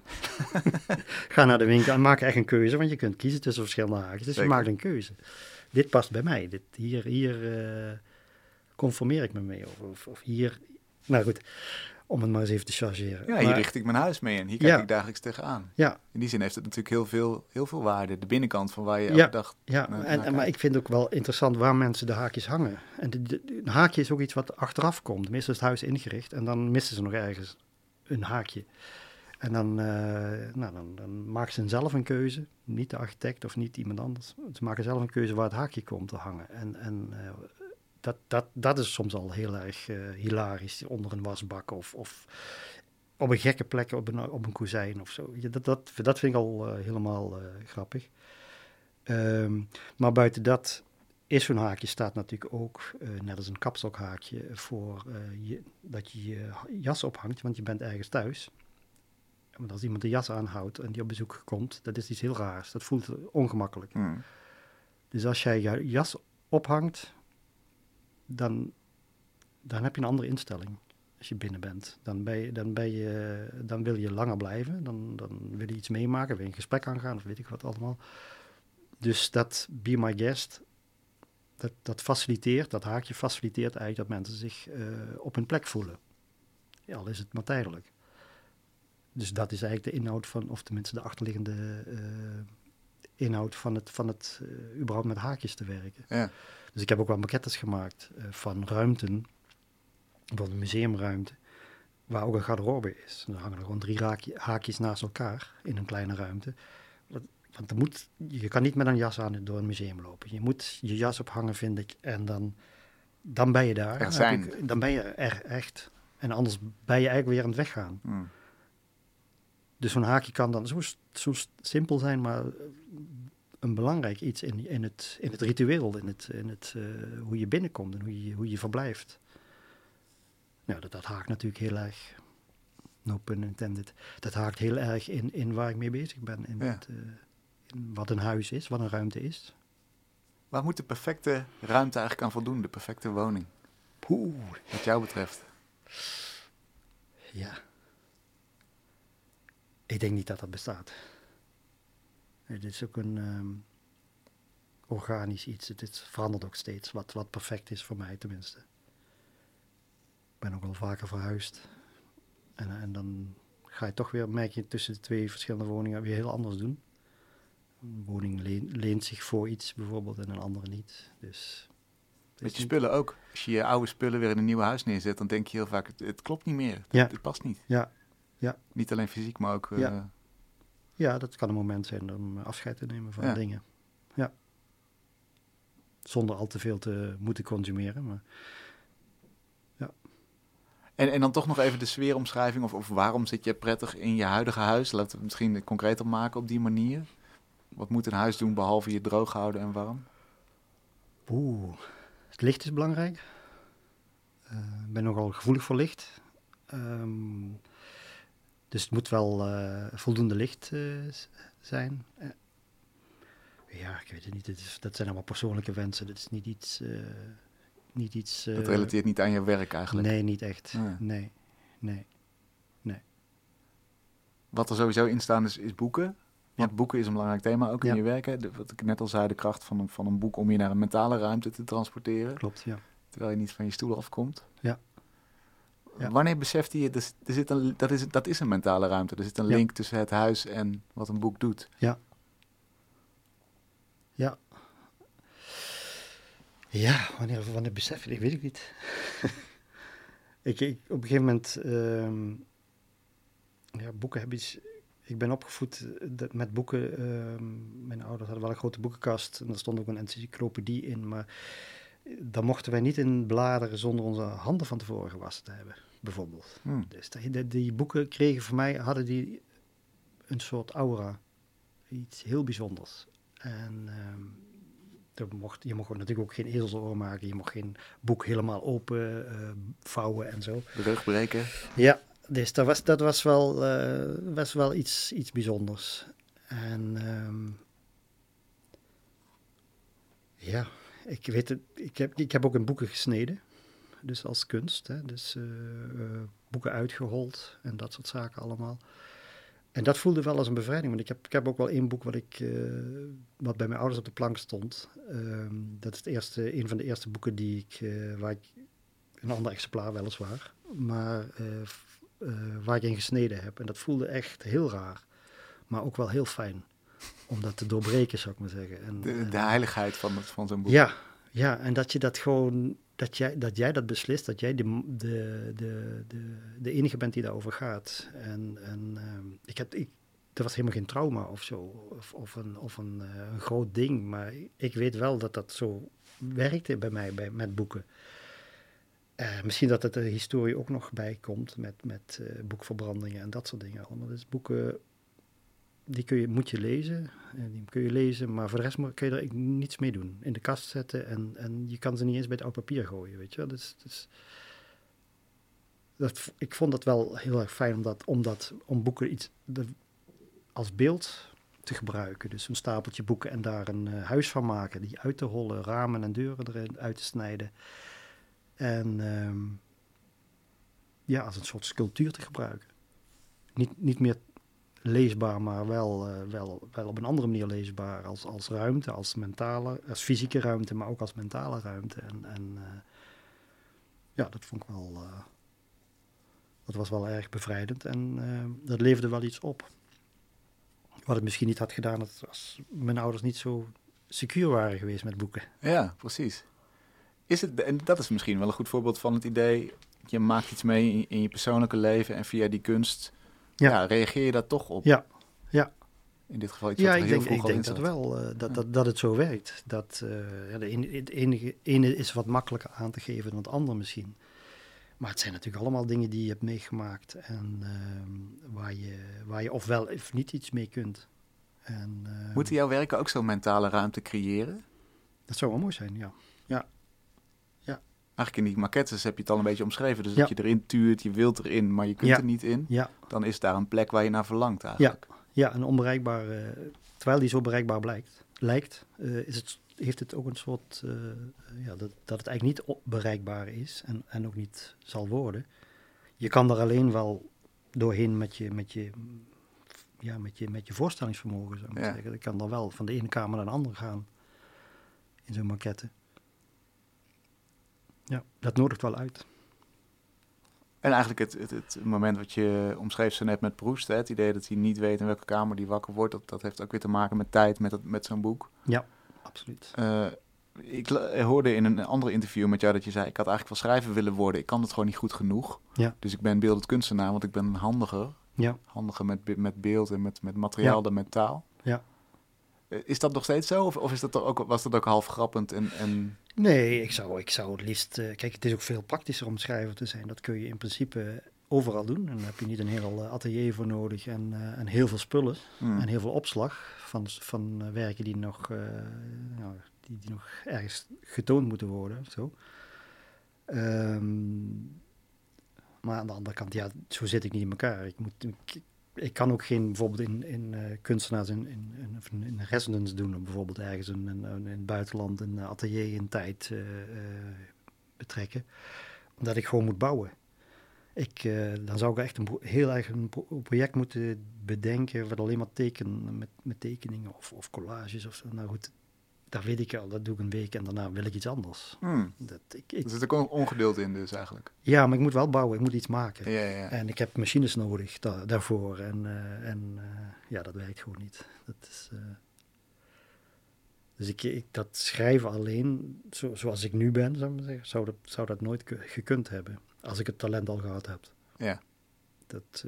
(laughs) Ga naar de winkel en maak echt een keuze, want je kunt kiezen tussen verschillende haakjes. Dus Zeker. je maakt een keuze. Dit past bij mij. Dit, hier hier eh, conformeer ik me mee. Of, of, of hier. Nou goed, om het maar eens even te chargeren. Ja, hier Maar- richt ik mijn huis mee in. Hier kijk Ja. ik dagelijks tegenaan. ja, In die zin heeft het natuurlijk heel veel, heel veel waarde. De binnenkant van waar je Ja. dag... Ja, naar- en, naar maar ik vind ook wel interessant waar mensen de haakjes hangen. En de, de- een haakje is ook iets wat achteraf komt. Meestal is het huis ingericht en dan missen ze nog ergens een haakje. En dan, eh, nou, dan, dan maken ze zelf een keuze, niet de architect of niet iemand anders. Ze maken zelf een keuze waar het haakje komt te hangen. En, en eh, dat, dat, dat is soms al heel erg eh, hilarisch, onder een wasbak of, of op een gekke plek op een, op een kozijn of zo. Ja, dat, dat, dat vind ik al eh, helemaal eh, grappig. Ehm, maar buiten dat is zo'n haakje staat natuurlijk ook, net als een kapstokhaakje, voor je, dat je je jas ophangt, want je bent ergens thuis. Want als iemand de jas aanhoudt en die op bezoek komt, dat is iets heel raars. Dat voelt ongemakkelijk. Hmm. Dus als jij je jas ophangt, dan, dan heb je een andere instelling als je binnen bent. Dan, ben je, dan, ben je, dan wil je langer blijven, dan, dan wil je iets meemaken, wil je een gesprek aangaan of weet ik wat allemaal. Dus dat Be My Guest, dat, dat faciliteert, dat haakje faciliteert eigenlijk dat mensen zich eh, op hun plek voelen. Ja, al is het maar tijdelijk. Dus dat is eigenlijk de inhoud van, of tenminste de achterliggende eh, inhoud van het, van het eh, überhaupt met haakjes te werken. Ja. Dus ik heb ook wel maquettes gemaakt eh, van ruimten, bijvoorbeeld een museumruimte, waar ook een garderobe is. En dan hangen er gewoon drie haakjes naast elkaar in een kleine ruimte. Want, want er moet, je kan niet met een jas aan door een museum lopen. Je moet je jas ophangen, vind ik, en dan, dan ben je daar. Er zijn. Dan ben je er echt. En anders ben je eigenlijk weer aan het weggaan. Hmm. Dus zo'n haakje kan dan zo, zo simpel zijn, maar een belangrijk iets in, in, het, in het ritueel, in, het, in het, eh, hoe je binnenkomt en hoe je, hoe je verblijft. Nou, dat, dat haakt natuurlijk heel erg, no pun intended, dat haakt heel erg in, in waar ik mee bezig ben. In, Ja. het, eh, in wat een huis is, wat een ruimte is. Waar moet de perfecte ruimte eigenlijk aan voldoen? De perfecte woning, Oeh, wat jou betreft? ja. Ik denk niet dat dat bestaat. Het is ook een ehm, organisch iets. Het verandert ook steeds, wat, wat perfect is voor mij tenminste. Ik ben ook wel vaker verhuisd. En, en dan ga je toch weer, merk je tussen de twee verschillende woningen weer heel anders doen. Een woning leen- leent zich voor iets bijvoorbeeld en een andere niet. Dus, Met je spullen ook. Als je je oude spullen weer in een nieuw huis neerzet, dan denk je heel vaak, het, het klopt niet meer. Het, Ja. het past niet. Ja, ja. Niet alleen fysiek, maar ook... eh, Ja. Ja, dat kan een moment zijn om afscheid te nemen van Ja. dingen. Ja. Zonder al te veel te moeten consumeren. Maar En, en dan toch nog even de sfeeromschrijving. Of, of waarom zit je prettig in je huidige huis? Laten we het misschien concreter maken op die manier. Wat moet een huis doen behalve je droog houden en warm? oeh, het licht is belangrijk. Eh, Ik ben nogal gevoelig voor licht. Ehm, dus het moet wel eh, voldoende licht eh, zijn. Eh, ja, ik weet het niet. Is, dat zijn allemaal persoonlijke wensen. Dat is niet iets... niet iets Dat relateert niet aan je werk eigenlijk. Nee, niet echt. Ja. Nee, nee. Wat er sowieso in staan is, is boeken. Want Ja. boeken is een belangrijk thema ook in Ja. je werk. De- wat ik net al zei, de kracht van een, van een boek om je naar een mentale ruimte te transporteren. Klopt, ja. Terwijl je niet van je stoel afkomt. Ja. Ja. Wanneer besefte je, dus, er zit een, dat, is, dat is een mentale ruimte. Er zit een Ja. link tussen het huis en wat een boek doet. Ja. Ja. Ja, wanneer, wanneer besef je, dat weet ik niet. (laughs) Ik, ik, op een gegeven moment, ehm, ja, boeken heb iets. Ik ben opgevoed eh, dat- met boeken. ehm, mijn ouders hadden wel een grote boekenkast en er stond ook een encyclopedie in. Maar dan mochten wij niet in bladeren zonder onze handen van tevoren gewassen te hebben, bijvoorbeeld. Hm. Dus die, die- boeken kregen voor mij, hadden die een soort aura. Iets heel bijzonders. En ehm, er mocht, je mocht natuurlijk ook geen ezelsoor maken. Je mocht geen boek helemaal open eh, vouwen en zo. De rug breken. Ja, dus dat was, dat was wel, eh, was wel iets, iets bijzonders. En ehm, ja, ik weet het, ik heb, ik heb ook in boeken gesneden. Dus als kunst, hè? dus eh, eh, boeken uitgehold en dat soort zaken allemaal. En dat voelde wel als een bevrijding, want ik heb, ik heb ook wel één boek wat, ik, eh, wat bij mijn ouders op de plank stond. Ehm, dat is het eerste, een van de eerste boeken die ik, waar ik, een ander exemplaar weliswaar, maar waar ik in gesneden heb. En dat voelde echt heel raar, maar ook wel heel fijn om dat te doorbreken, zou ik maar zeggen. En, De, de heiligheid van, het- van zo'n boek. ja, ja, en dat je dat gewoon, dat jij dat, jij dat beslist, dat jij de, de, de, de, de enige bent die daarover gaat. En, en ehm, ik heb, ik, er was helemaal geen trauma of zo, of, of, een, of een, eh, een groot ding, maar ik weet wel dat dat zo werkte bij mij bij, met boeken. Eh, misschien dat er de historie ook nog bij komt met, met eh, boekverbrandingen en dat soort dingen allemaal. Dus boeken, die kun je, moet je lezen, en die kun je lezen, maar voor de rest kun je er niets mee doen. In de kast zetten en, en je kan ze niet eens bij het oud papier gooien, weet je. Dus, dus, dat, ik vond dat wel heel erg fijn om, om boeken iets de- als beeld te gebruiken. Dus een stapeltje boeken en daar een eh, huis van maken, die uit te hollen, ramen en deuren erin uit te snijden. En ehm, ja, als een soort sculptuur te gebruiken. Niet, niet meer leesbaar, maar wel, eh, wel, wel op een andere manier leesbaar. Als, als ruimte, als mentale, als fysieke ruimte, maar ook als mentale ruimte. En, en eh, ja, dat vond ik wel. eh, dat was wel erg bevrijdend en dat leverde wel iets op. Wat ik misschien niet had gedaan als- mijn ouders niet zo secuur waren geweest met boeken. Ja, precies. Is het, en dat is misschien wel een goed voorbeeld van het idee... je maakt iets mee in je persoonlijke leven... en via die kunst Ja. ja. reageer je daar toch op. Ja, ja. In dit geval iets Ja, wat ik heel denk, ik denk dat wel, eh, dat, dat, dat het zo werkt. Dat, eh, ja, de ene, het enige, ene is wat makkelijker aan te geven dan het andere misschien. Maar het zijn natuurlijk allemaal dingen die je hebt meegemaakt en ehm, waar, je, waar je ofwel of niet iets mee kunt. En, ehm, Moeten jouw werken ook zo'n mentale ruimte creëren? Dat zou wel mooi zijn, ja. Eigenlijk in die maquettes heb je het al een beetje omschreven. Dus dat je erin tuurt, je wilt erin, maar je kunt er niet in. Ja, Dan is daar een plek waar je naar verlangt eigenlijk. ja een onbereikbare, terwijl die zo bereikbaar blijkt, lijkt, eh, is het, heeft het ook een soort, eh, ja, dat, dat het eigenlijk niet bereikbaar is en, en ook niet zal worden. Je kan er alleen wel doorheen met je, met je, ja, met je, met je voorstellingsvermogen, zou ik Ja. zeggen. Kan dan wel van de ene kamer naar de andere gaan in zo'n maquette. Ja, dat nodigt wel uit. En eigenlijk het, het, het moment wat je omschreef zo net met Proest, hè, het idee dat hij niet weet in welke kamer die wakker wordt, dat, dat heeft ook weer te maken met tijd, met, dat, met zo'n boek. Ja, absoluut. Eh, ik la- hoorde in een ander interview met jou dat je zei, ik had eigenlijk wel schrijver willen worden, ik kan het gewoon niet goed genoeg. Ja. Dus ik ben beeldend kunstenaar, want ik ben handiger. Ja. Handiger met, met beeld en met, met materiaal Ja. dan met taal. Ja. Eh, Is dat nog steeds zo? Of, of is dat toch ook, was dat ook half grappend? En, en... Nee, ik zou, ik zou het liefst. eh, kijk, het is ook veel praktischer om schrijver te zijn. Dat kun je in principe overal doen. En daar heb je niet een heel eh, atelier voor nodig en, en heel veel spullen Hmm. en heel veel opslag van, van werken die nog, nou, die, die nog ergens getoond moeten worden. Zo. Ehm, maar aan de andere kant, ja, zo zit ik niet in elkaar. Ik, moet, ik, ik kan ook geen, bijvoorbeeld in, in eh, kunstenaars in, in, in, in, residence doen, bijvoorbeeld ergens in, in, het buitenland een atelier in tijd eh, eh, betrekken, omdat ik gewoon moet bouwen. Ik, dan zou ik echt een, heel erg een pro- project moeten bedenken wat alleen maar teken, met, met tekeningen of, of collages of zo. Nou goed, dat weet ik al, dat doe ik een week en daarna wil ik iets anders. Hmm. Dat, ik, ik, Er zit ook on- ongeduld in dus eigenlijk. ja, maar ik moet wel bouwen, ik moet iets maken. Ja, ja. En ik heb machines nodig da- daarvoor. En, eh, en eh, ja, dat werkt gewoon niet. Dat is, eh, Dus ik, ik, dat schrijven alleen, zo, zoals ik nu ben, zou, zeggen, zou, dat, zou dat nooit ku- gekund hebben. Als ik het talent al gehad heb. Ja. Dat,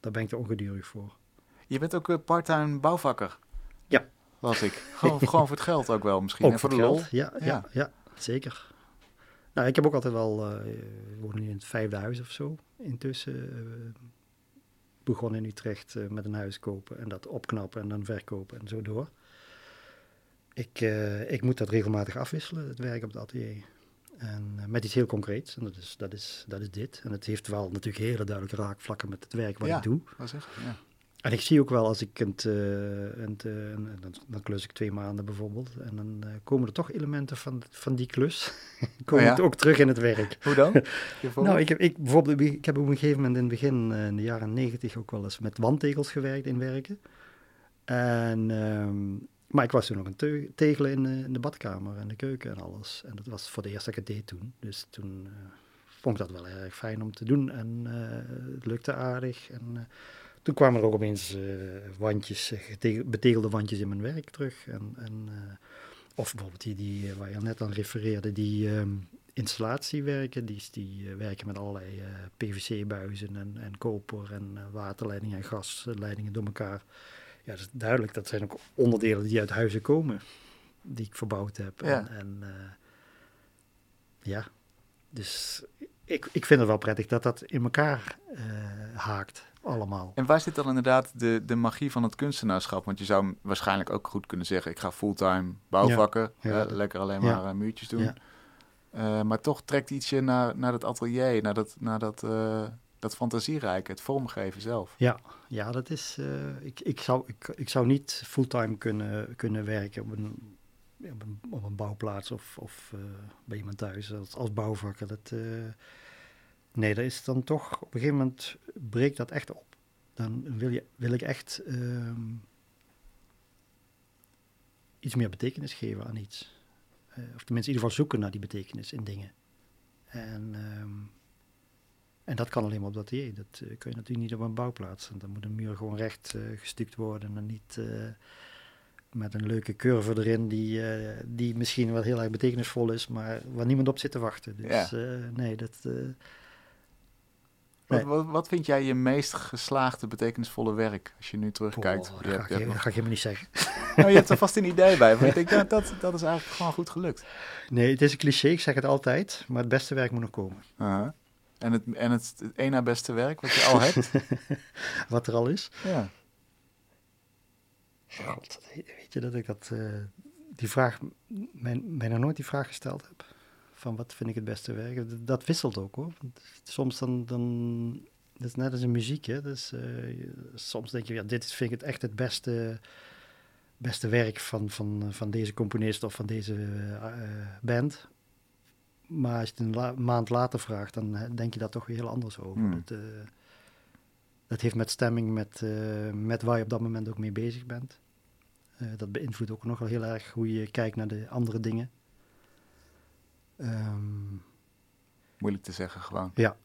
daar ben ik te ongedurig voor. Je bent ook part-time bouwvakker. Was ik. (laughs) Gewoon, gewoon voor het geld ook wel misschien. Ook en voor de lol. ja, ja. ja, zeker. Nou, ik heb ook altijd wel, uh, ik woon nu in het vijfde huis of zo. Intussen uh, begonnen in Utrecht uh, met een huis kopen en dat opknappen en dan verkopen en zo door. Ik, ik moet dat regelmatig afwisselen, het werk op het atelier. En met iets heel concreets, en dat is, dat, is, dat is dit. En het heeft wel natuurlijk hele duidelijke raakvlakken met het werk wat ja, ik doe. Wat zeg, ja. En ik zie ook wel als ik het, uh, het uh, dan, dan klus ik twee maanden bijvoorbeeld. En dan uh, komen er toch elementen van, van die klus. (laughs) komen oh ja? ook terug in het werk. Hoe dan? (laughs) nou, ik heb, ik, bijvoorbeeld, ik heb op een gegeven moment in het begin, in de jaren negentig, ook wel eens met wandtegels gewerkt in werken. En, um, maar ik was toen nog een te tegelen in, in, de badkamer en de keuken en alles. En dat was voor de eerste dat ik het deed toen. Dus toen vond ik dat wel erg fijn om te doen. En het lukte aardig. En, toen kwamen er ook opeens uh, wandjes, betegelde wandjes in mijn werk terug. En, en, uh, of bijvoorbeeld die, die waar je net aan refereerde, die um, installatiewerken, die, die uh, werken met allerlei PVC-buizen en, en koper en waterleidingen en gasleidingen door elkaar. Ja, dat is duidelijk, dat zijn ook onderdelen die uit huizen komen, die ik verbouwd heb. Ja. En, en ja, dus ik, ik vind het wel prettig dat dat in elkaar haakt allemaal. En waar zit dan inderdaad de, de magie van het kunstenaarschap? Want je zou waarschijnlijk ook goed kunnen zeggen: ik ga fulltime bouwvakken, ja, ja, uh, lekker alleen maar ja. uh, muurtjes doen. Uh, maar toch trekt ietsje naar, naar dat atelier, naar dat, naar dat, dat fantasierijke, het vormgeven zelf. Ja, ja dat is. ik, ik, zou, ik, ik zou niet fulltime kunnen, kunnen werken op een, op een, op een bouwplaats of, of bij iemand thuis als, als bouwvakker. Dat, Nee, dat is dan toch, op een gegeven moment breekt dat echt op. Dan wil, je, wil ik echt um, iets meer betekenis geven aan iets. Uh, of tenminste in ieder geval zoeken naar die betekenis in dingen. En, um, en dat kan alleen maar op dat atelier. Dat uh, kun je natuurlijk niet op een bouwplaats. Dan moet een muur gewoon recht uh, gestuukt worden en niet met een leuke curve erin die, die misschien wel heel erg betekenisvol is, maar waar niemand op zit te wachten. Dus ja. nee, dat... Wat, wat, wat, vind jij je meest geslaagde, betekenisvolle werk als je nu terugkijkt? Oh, dat, ga, ik, dat ga ik helemaal niet zeggen. (laughs) nou, je hebt er vast een idee bij. Want ik denk, (laughs) dat, dat, dat is eigenlijk gewoon goed gelukt. Nee, het is een cliché, ik zeg het altijd, maar het beste werk moet nog komen. Uh -huh. En, het, en het, na beste werk wat je al hebt? (laughs) wat er al is? Ja. God, weet je dat ik dat, uh, die vraag, mijn, bijna nooit die vraag gesteld heb? Van wat vind ik het beste werk. Dat, wisselt ook hoor. Soms dan, dan, dat is net als in muziek. Hè? Dus, uh, soms denk je, ja, dit vind ik het echt het beste, beste werk van, van, van deze componist of van deze uh, band. Maar als je het een la maand later vraagt, dan denk je daar toch weer heel anders over. Hmm. Dat, uh, dat heeft met stemming, met, met waar je op dat moment ook mee bezig bent. dat beïnvloedt ook nogal heel erg hoe je kijkt naar de andere dingen. Um, Moeilijk te zeggen gewoon. Ja.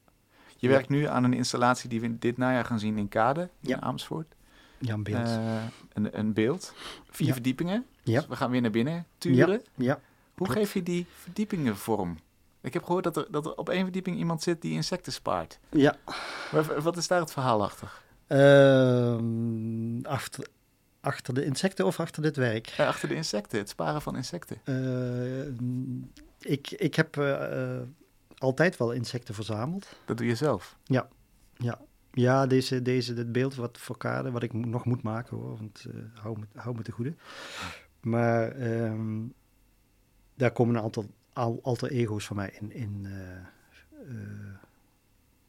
Je ja. werkt nu aan een installatie die we dit najaar gaan zien in Kade, in ja. Amersfoort. Ja, een beeld. Uh, een, een, beeld. Vier ja. verdiepingen. Ja. Dus we gaan weer naar binnen turen. Ja. Hoe geef je die verdiepingen vorm? Ik heb gehoord dat er, dat er op één verdieping iemand zit die insecten spaart. Ja. Maar wat is daar het verhaal achter? Uh, achter, achter de insecten of achter dit werk? Ja, achter de insecten, het sparen van insecten. Uh, ik, ik heb uh, altijd wel insecten verzameld. Dat doe je zelf? Ja, ja. Ja, deze, deze, dit beeld wat voor kade, wat ik nog moet maken hoor, want uh, hou, me, hou me te goede. Maar um, daar komen een aantal al, alter ego's van mij in, in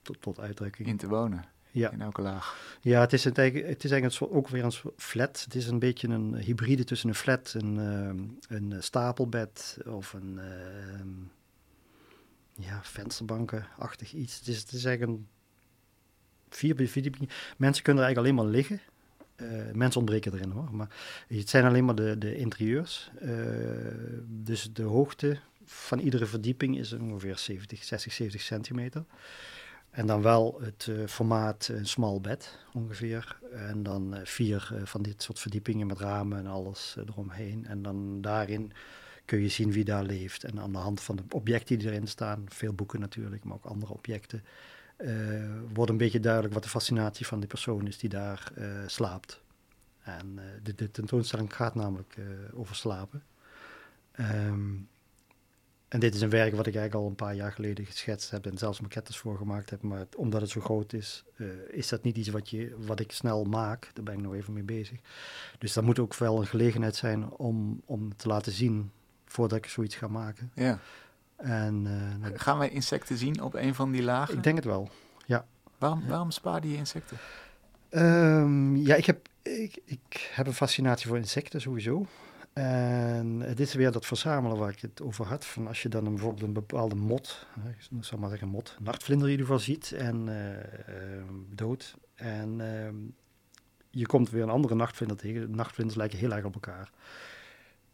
tot, tot uitdrukking. In te wonen? Ja. In elke laag? Ja, het is, een, het is eigenlijk ook weer een flat. Het is een beetje een hybride tussen een flat, een, uh, een stapelbed of een uh, ja, vensterbanken-achtig iets. Het is, het is eigenlijk een vier verdiepingen. Mensen kunnen er eigenlijk alleen maar liggen. Uh, mensen ontbreken erin hoor, maar het zijn alleen maar de, de interieurs. Uh, dus de hoogte van iedere verdieping is ongeveer 70, 60, 70 centimeter. En dan wel het uh, formaat een smal bed ongeveer. En dan vier van dit soort verdiepingen met ramen en alles eromheen. En dan daarin kun je zien wie daar leeft. En aan de hand van de objecten die erin staan, veel boeken natuurlijk, maar ook andere objecten, wordt een beetje duidelijk wat de fascinatie van die persoon is die daar slaapt. En de, de, tentoonstelling gaat namelijk over slapen. Um, en dit is een werk wat ik eigenlijk al een paar jaar geleden geschetst heb en zelfs maquettes voor gemaakt heb. Maar omdat het zo groot is, uh, is dat niet iets wat, je, wat ik snel maak. Daar ben ik nog even mee bezig. Dus dat moet ook wel een gelegenheid zijn om, om te laten zien voordat ik zoiets ga maken. Ja. En, uh, Gaan wij insecten zien op een van die lagen? Ik denk het wel, ja. Waarom, waarom spaar je insecten? Um, ja, ik heb, ik, ik heb een fascinatie voor insecten sowieso. En het is weer dat verzamelen waar ik het over had. Van als je dan een, bijvoorbeeld een bepaalde mot, ik zal maar zeggen mot, nachtvlinder in ieder geval ziet en uh, dood. En uh, je komt weer een andere nachtvlinder tegen. Nachtvlinders lijken heel erg op elkaar.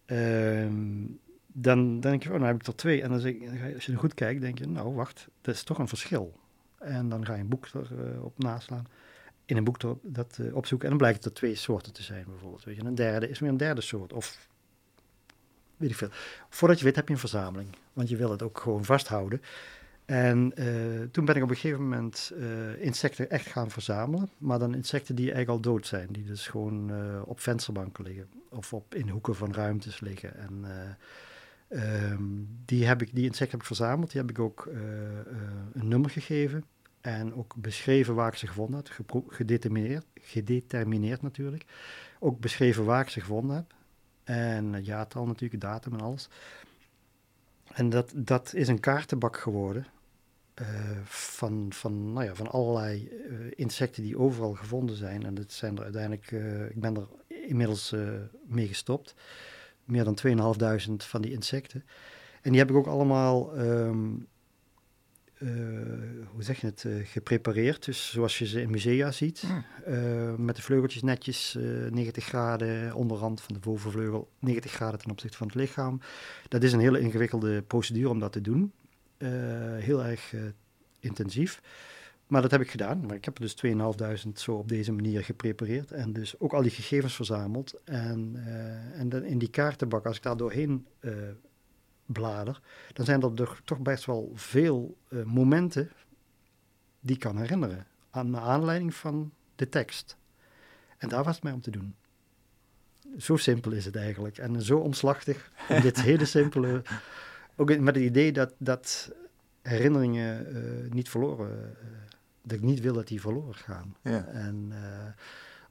Ehm, dan, denk je, oh, nou heb ik er twee. En dan zeg als je er goed kijkt, denk je, nou wacht, dat is toch een verschil. En dan ga je een boek erop uh, naslaan in een boek dat uh, opzoeken. En dan blijkt het er twee soorten te zijn, bijvoorbeeld. Weet je. En een derde is weer een derde soort. Of weet ik veel. Voordat je weet, heb je een verzameling. Want je wil het ook gewoon vasthouden. En uh, toen ben ik op een gegeven moment uh, insecten echt gaan verzamelen. Maar dan insecten die eigenlijk al dood zijn. Die dus gewoon op vensterbanken liggen. Of op, in hoeken van ruimtes liggen. En um, die, heb ik, die insecten heb ik verzameld. Die heb ik ook een nummer gegeven. En ook beschreven waar ik ze gevonden heb, gedetermineerd, gedetermineerd natuurlijk. Ook beschreven waar ik ze gevonden heb. En het jaartal natuurlijk, datum en alles. En dat, dat is een kaartenbak geworden uh, van, van, nou ja, van allerlei uh, insecten die overal gevonden zijn. En dat zijn er uiteindelijk, uh, ik ben er inmiddels mee gestopt. Meer dan 2.500 van die insecten. En die heb ik ook allemaal um, uh, hoe zeg je het, uh, geprepareerd. Dus zoals je ze in musea ziet. Mm. Uh, met de vleugeltjes netjes 90 graden, onderhand van de bovenvleugel 90 graden ten opzichte van het lichaam. Dat is een hele ingewikkelde procedure om dat te doen. heel erg intensief. Maar dat heb ik gedaan. Maar ik heb er dus 2.500 zo op deze manier geprepareerd. En dus ook al die gegevens verzameld. En, en dan in die kaartenbak, als ik daar doorheen blader, dan zijn er toch best wel veel uh, momenten die ik kan herinneren. Aan de aanleiding van de tekst. En daar was het mij om te doen. Zo simpel is het eigenlijk. En zo omslachtig. In dit (laughs) hele simpele. Ook met het idee dat, dat herinneringen uh, niet verloren. Uh, dat ik niet wil dat die verloren gaan. Ja. En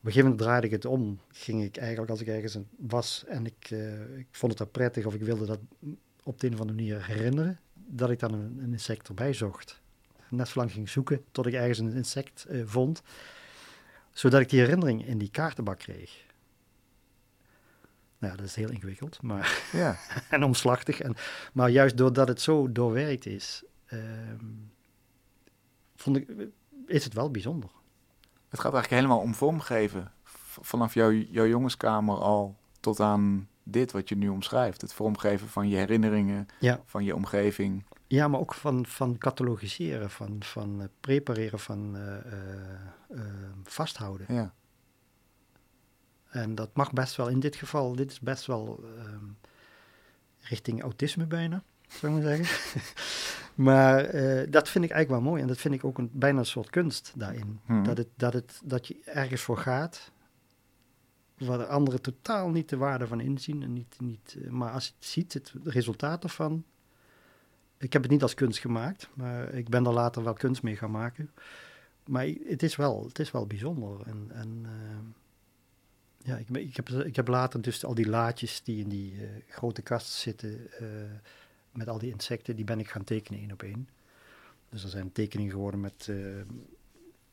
op een gegeven moment draaide ik het om. Ging ik eigenlijk, als ik ergens was en ik, ik vond het dat prettig of ik wilde dat op de een of andere manier herinneren dat ik dan een, een insect erbij zocht. Net zo lang ging zoeken tot ik ergens een insect uh, vond, zodat ik die herinnering in die kaartenbak kreeg. Nou, dat is heel ingewikkeld, maar ja. (laughs) en omslachtig. En, maar juist doordat het zo doorwerkt is, uh, vond ik, is het wel bijzonder. Het gaat eigenlijk helemaal om vormgeven. Vanaf jouw, jouw jongenskamer al tot aan dit wat je nu omschrijft. Het vormgeven van je herinneringen, ja. van je omgeving. Ja, maar ook van, van catalogiseren, van, van uh, prepareren, van uh, uh, vasthouden. Ja. En dat mag best wel, in dit geval, dit is best wel ehm, richting autisme bijna, zou ik maar zeggen. (laughs) maar dat vind ik eigenlijk wel mooi en dat vind ik ook een, bijna een soort kunst daarin. Hmm. Dat, het, dat, het, dat je ergens voor gaat waar de anderen totaal niet de waarde van inzien. En niet, niet, maar als je het ziet, het resultaat ervan. Ik heb het niet als kunst gemaakt, maar ik ben er later wel kunst mee gaan maken. Maar het is wel, het is wel bijzonder. En, en uh, ja, ik, ik, heb, ik heb later dus al die laadjes die in die uh, grote kast zitten, met al die insecten, die ben ik gaan tekenen één op één. Dus er zijn tekeningen geworden met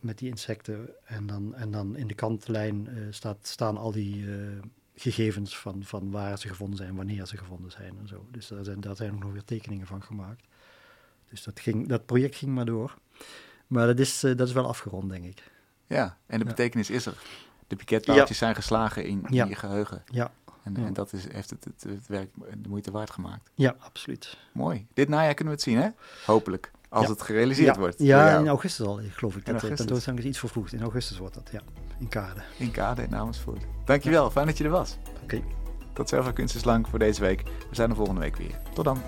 met die insecten. En dan, en dan in de kantlijn uh, staat, staan al die uh, gegevens van, van waar ze gevonden zijn, wanneer ze gevonden zijn en zo. Dus daar zijn, daar zijn ook nog weer tekeningen van gemaakt. Dus dat, ging, dat project ging maar door. Maar dat is, uh, dat is wel afgerond, denk ik. Ja, en de ja. betekenis is er. De piketpaaltjes ja. zijn geslagen in, in ja. je geheugen. Ja. En, en dat is, heeft het, het, het, werk de moeite waard gemaakt. Ja, absoluut. Mooi. Dit najaar kunnen we het zien, hè? Hopelijk. Als het gerealiseerd ja. wordt. Ja, in augustus al, geloof ik. Dat tentoonstelling is iets vervroegd. In augustus wordt dat, ja. In Kade. In Kade, in Amersfoort. Dankjewel, fijn dat je er was. Oké. Okay. Tot zover Kunst is Lang voor deze week. We zijn er volgende week weer. Tot dan.